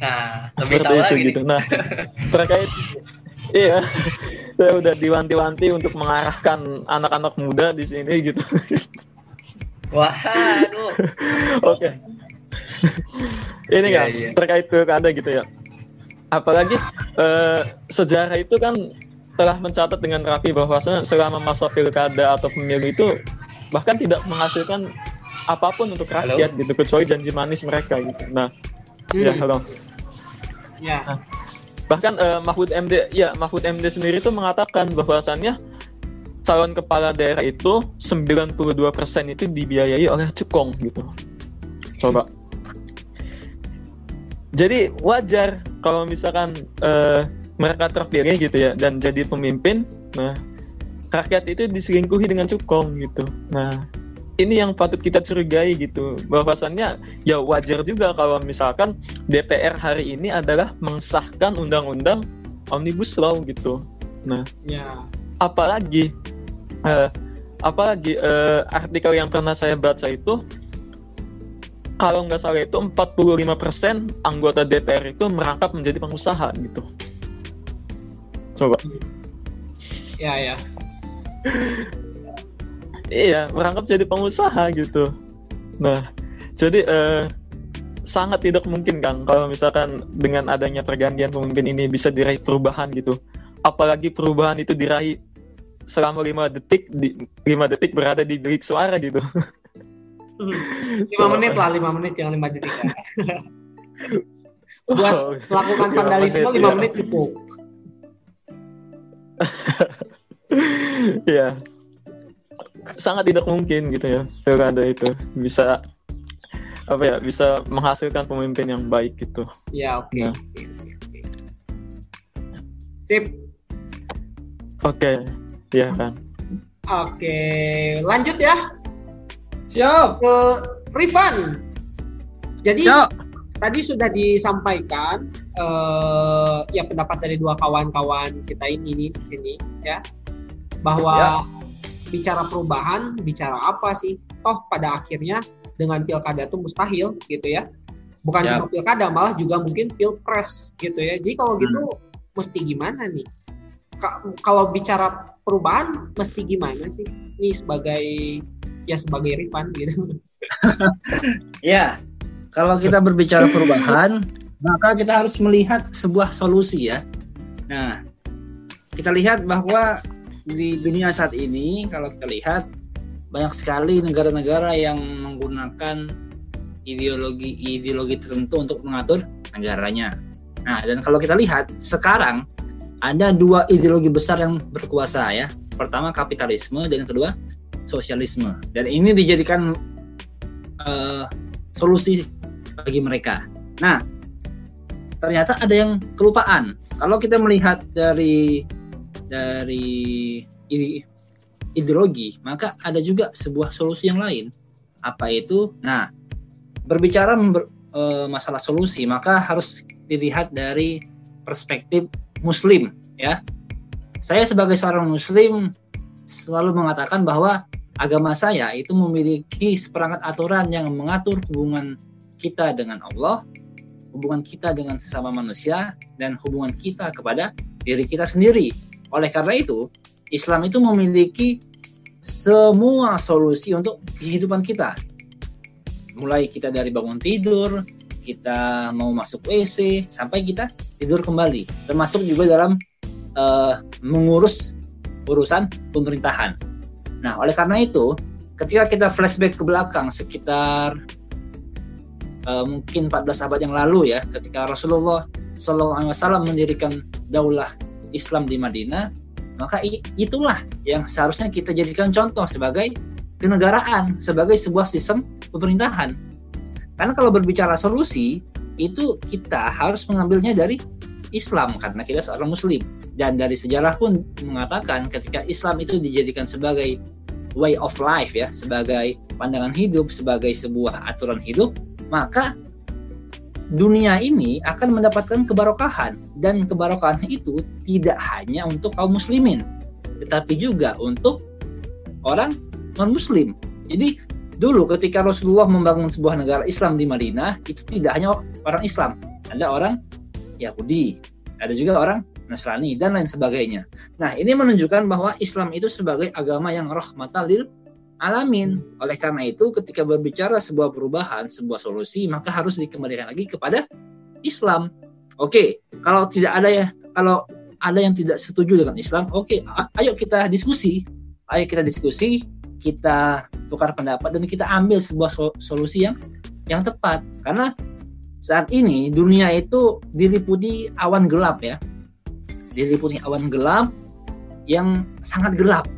Nah, lebih seperti tahu itu lagi gitu. nih. Nah, terkait iya, saya udah diwanti-wanti untuk mengarahkan anak-anak muda di sini gitu. Wah, aduh. Oke. Ini Iya, kan iya. terkait pilkada gitu ya. Apalagi eh, sejarah itu kan telah mencatat dengan rapi bahwasanya selama masa pilkada atau pemilu itu bahkan tidak menghasilkan apa pun untuk rakyat gitu kecuali janji manis mereka gitu. Nah, ya Hmm. halo. Ya. Bahkan eh, Mahfud MD ya Mahfud MD sendiri itu mengatakan bahwasannya calon kepala daerah itu 92% itu dibiayai oleh cekong gitu. Coba. Jadi wajar kalau misalkan eh, mereka terpilih gitu ya dan jadi pemimpin, nah rakyat itu diselingkuhi dengan cukong gitu. Nah ini yang patut kita curigai gitu. Bahwasannya ya wajar juga kalau misalkan DPR hari ini adalah mengesahkan undang-undang omnibus law gitu. Nah Ya. apalagi eh, apalagi eh, artikel yang pernah saya baca itu kalau nggak salah itu 45% anggota DPR itu merangkap menjadi pengusaha gitu. Coba. Ya, ya. Iya, merangkap jadi pengusaha gitu. Nah, jadi eh, sangat tidak mungkin Kang kalau misalkan dengan adanya pergantian pemimpin ini bisa diraih perubahan gitu. Apalagi perubahan itu diraih selama lima detik di lima detik berada di bilik suara gitu. Lima menit lah, lima menit jangan lima detik. ya. Buat Oh, Melakukan Lima vandalisme menit, lima ya. menit cukup. Iya. Sangat tidak mungkin gitu ya pilkada itu bisa apa ya bisa menghasilkan pemimpin yang baik gitu. Ya, oke. Nah. oke, oke, oke. Sip. Oke, ya kan. Oke, lanjut ya Siap. ke Rifan. Jadi Siap. tadi sudah disampaikan eh, ya pendapat dari dua kawan-kawan kita ini nih di sini ya bahwa Ya. Bicara perubahan bicara apa sih toh pada akhirnya dengan pilkada itu mustahil gitu ya bukan Ya. cuma pilkada malah juga mungkin pilpres gitu ya jadi kalau Hmm. gitu mesti gimana nih Ka- kalau bicara perubahan mesti gimana sih nih sebagai ya sebagai Rifan gitu Ya, kalau kita berbicara perubahan, maka kita harus melihat sebuah solusi ya. Nah, kita lihat bahwa di dunia saat ini, kalau kita lihat banyak sekali negara-negara yang menggunakan ideologi-ideologi tertentu untuk mengatur negaranya. Nah, dan kalau kita lihat sekarang ada dua ideologi besar yang berkuasa ya. Pertama kapitalisme dan yang kedua sosialisme. Dan ini dijadikan eh, solusi bagi mereka. Nah, ternyata ada yang kelupaan. Kalau kita melihat dari dari ide- ideologi, maka ada juga sebuah solusi yang lain. Apa itu? Nah, berbicara member- eh, masalah solusi, maka harus dilihat dari perspektif Muslim, ya. Saya sebagai seorang Muslim selalu mengatakan bahwa agama saya itu memiliki seperangkat aturan yang mengatur hubungan kita dengan Allah, hubungan kita dengan sesama manusia, dan hubungan kita kepada diri kita sendiri. Oleh karena itu, Islam itu memiliki semua solusi untuk kehidupan kita. Mulai kita dari bangun tidur, kita mau masuk WC, sampai kita tidur kembali. Termasuk juga dalam eh, mengurus urusan pemerintahan. Nah, oleh karena itu, ketika kita flashback ke belakang sekitar eh, mungkin 14 abad yang lalu ya, ketika Rasulullah SAW mendirikan daulah Islam di Madinah, maka itulah yang seharusnya kita jadikan contoh sebagai kenegaraan, sebagai sebuah sistem pemerintahan. Karena kalau berbicara solusi, itu kita harus mengambilnya dari Islam karena kita seorang Muslim dan dari sejarah pun mengatakan ketika Islam itu dijadikan sebagai way of life ya, sebagai pandangan hidup, sebagai sebuah aturan hidup, maka dunia ini akan mendapatkan kebarokahan dan kebarokahan itu tidak hanya untuk kaum muslimin tetapi juga untuk orang non muslim. Jadi dulu ketika Rasulullah membangun sebuah negara Islam di Madinah itu tidak hanya orang Islam, ada orang Yahudi, ada juga orang Nasrani dan lain sebagainya. Nah, ini menunjukkan bahwa Islam itu sebagai agama yang rahmatan lil alamin. Oleh karena itu, ketika berbicara sebuah perubahan, sebuah solusi, maka harus dikembalikan lagi kepada Islam. Oke, kalau tidak ada ya, kalau ada yang tidak setuju dengan Islam, oke, ayo kita diskusi, ayo kita diskusi, kita tukar pendapat dan kita ambil sebuah solusi yang yang tepat. Karena saat ini dunia itu diliputi awan gelap ya, diliputi awan gelap yang sangat gelap.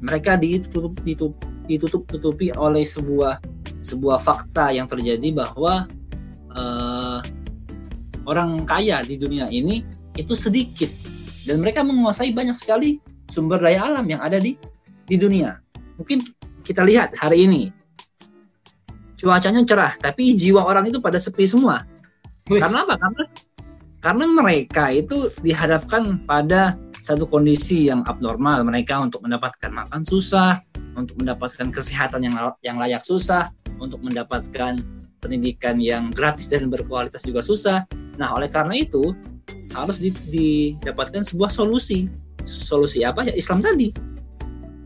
Mereka ditutup ditutup ditutup tutupi oleh sebuah sebuah fakta yang terjadi bahwa uh, orang kaya di dunia ini itu sedikit dan mereka menguasai banyak sekali sumber daya alam yang ada di di dunia. Mungkin kita lihat hari ini cuacanya cerah, tapi jiwa orang itu pada sepi semua. Karena apa? Karena karena mereka itu dihadapkan pada satu kondisi yang abnormal mereka untuk mendapatkan makan susah untuk mendapatkan kesehatan yang yang layak susah untuk mendapatkan pendidikan yang gratis dan berkualitas juga susah. Nah oleh karena itu harus didapatkan sebuah solusi. Solusi apa? Ya Islam tadi.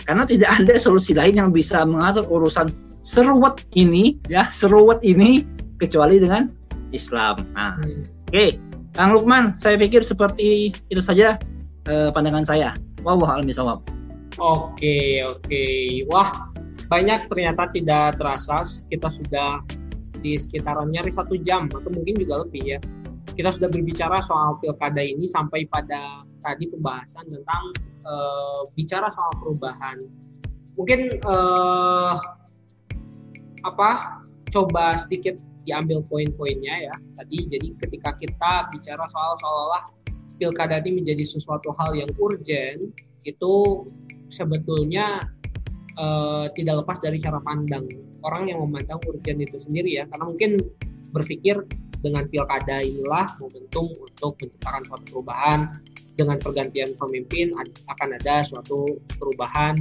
Karena tidak ada solusi lain yang bisa mengatur urusan seruat ini ya seruat ini kecuali dengan Islam. Nah hmm. oke. Okay. Kang Lukman, saya pikir seperti itu saja uh, pandangan saya. Wow, wow sawab. Oke, oke. Wah, banyak ternyata tidak terasa kita sudah di sekitaran nyaris satu jam atau mungkin juga lebih ya. Kita sudah berbicara soal pilkada ini sampai pada tadi pembahasan tentang uh, bicara soal perubahan. Mungkin uh, apa? Coba sedikit diambil poin-poinnya ya tadi jadi ketika kita bicara soal seolah-olah pilkada ini menjadi sesuatu hal yang urgent itu sebetulnya uh, tidak lepas dari cara pandang orang yang memandang urgent itu sendiri ya. Karena mungkin berpikir dengan pilkada inilah momentum untuk menciptakan suatu perubahan. Dengan pergantian pemimpin akan ada suatu perubahan.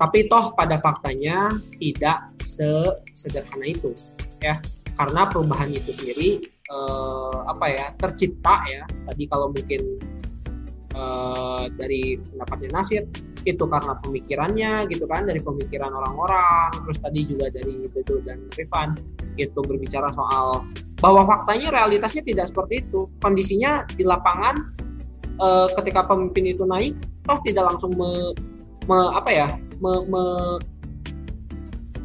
Tapi toh pada faktanya tidak sesederhana itu ya. Karena perubahan itu sendiri uh, apa ya tercipta ya. Tadi kalau mungkin uh, dari pendapatnya Nasir itu karena pemikirannya gitu kan dari pemikiran orang-orang terus tadi juga dari Dodo dan Rifan itu berbicara soal bahwa faktanya realitasnya tidak seperti itu. Kondisinya di lapangan uh, ketika pemimpin itu naik toh tidak langsung me, me apa ya me, me,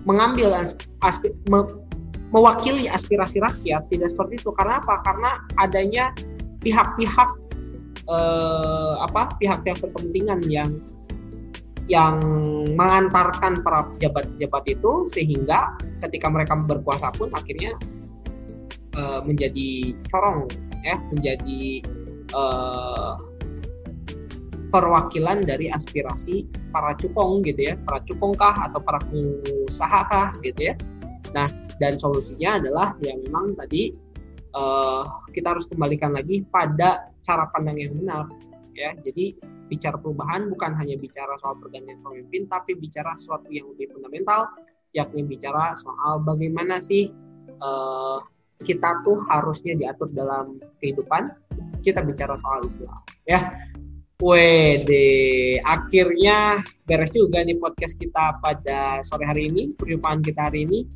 mengambil aspek me, mewakili aspirasi rakyat tidak seperti itu. Karena apa? Karena adanya pihak-pihak eh, apa? Pihak-pihak berkepentingan yang yang mengantarkan para pejabat-pejabat itu sehingga ketika mereka berkuasa pun akhirnya eh, menjadi corong ya menjadi eh, perwakilan dari aspirasi para cukong gitu ya para cukongkah atau para pengusaha kah gitu ya. Nah dan solusinya adalah yang memang tadi uh, kita harus kembalikan lagi pada cara pandang yang benar ya. Jadi bicara perubahan bukan hanya bicara soal pergantian pemimpin tapi bicara sesuatu yang lebih fundamental yakni bicara soal bagaimana sih uh, kita tuh harusnya diatur dalam kehidupan. Kita bicara soal Islam ya. Wede, akhirnya beres juga nih podcast kita pada sore hari ini, perjumpaan kita hari ini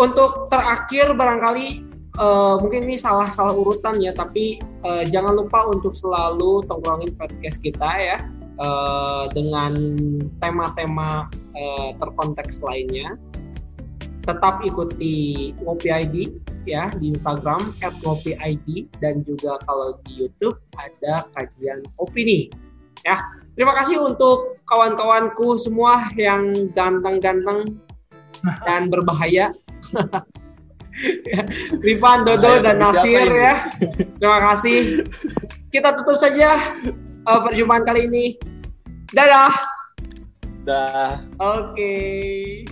untuk terakhir barangkali uh, mungkin ini salah salah urutan ya tapi uh, jangan lupa untuk selalu tongkrongin podcast kita ya uh, dengan tema-tema uh, terkonteks lainnya. Tetap ikuti Ngopi ID ya di Instagram @ngopi_id dan juga kalau di YouTube ada kajian opini ya. Terima kasih untuk kawan-kawanku semua yang ganteng-ganteng dan berbahaya Rifan, Dodo, dan Nasir ya. Terima kasih. Kita tutup saja uh, perjumpaan kali ini. Dadah. Dah. Oke.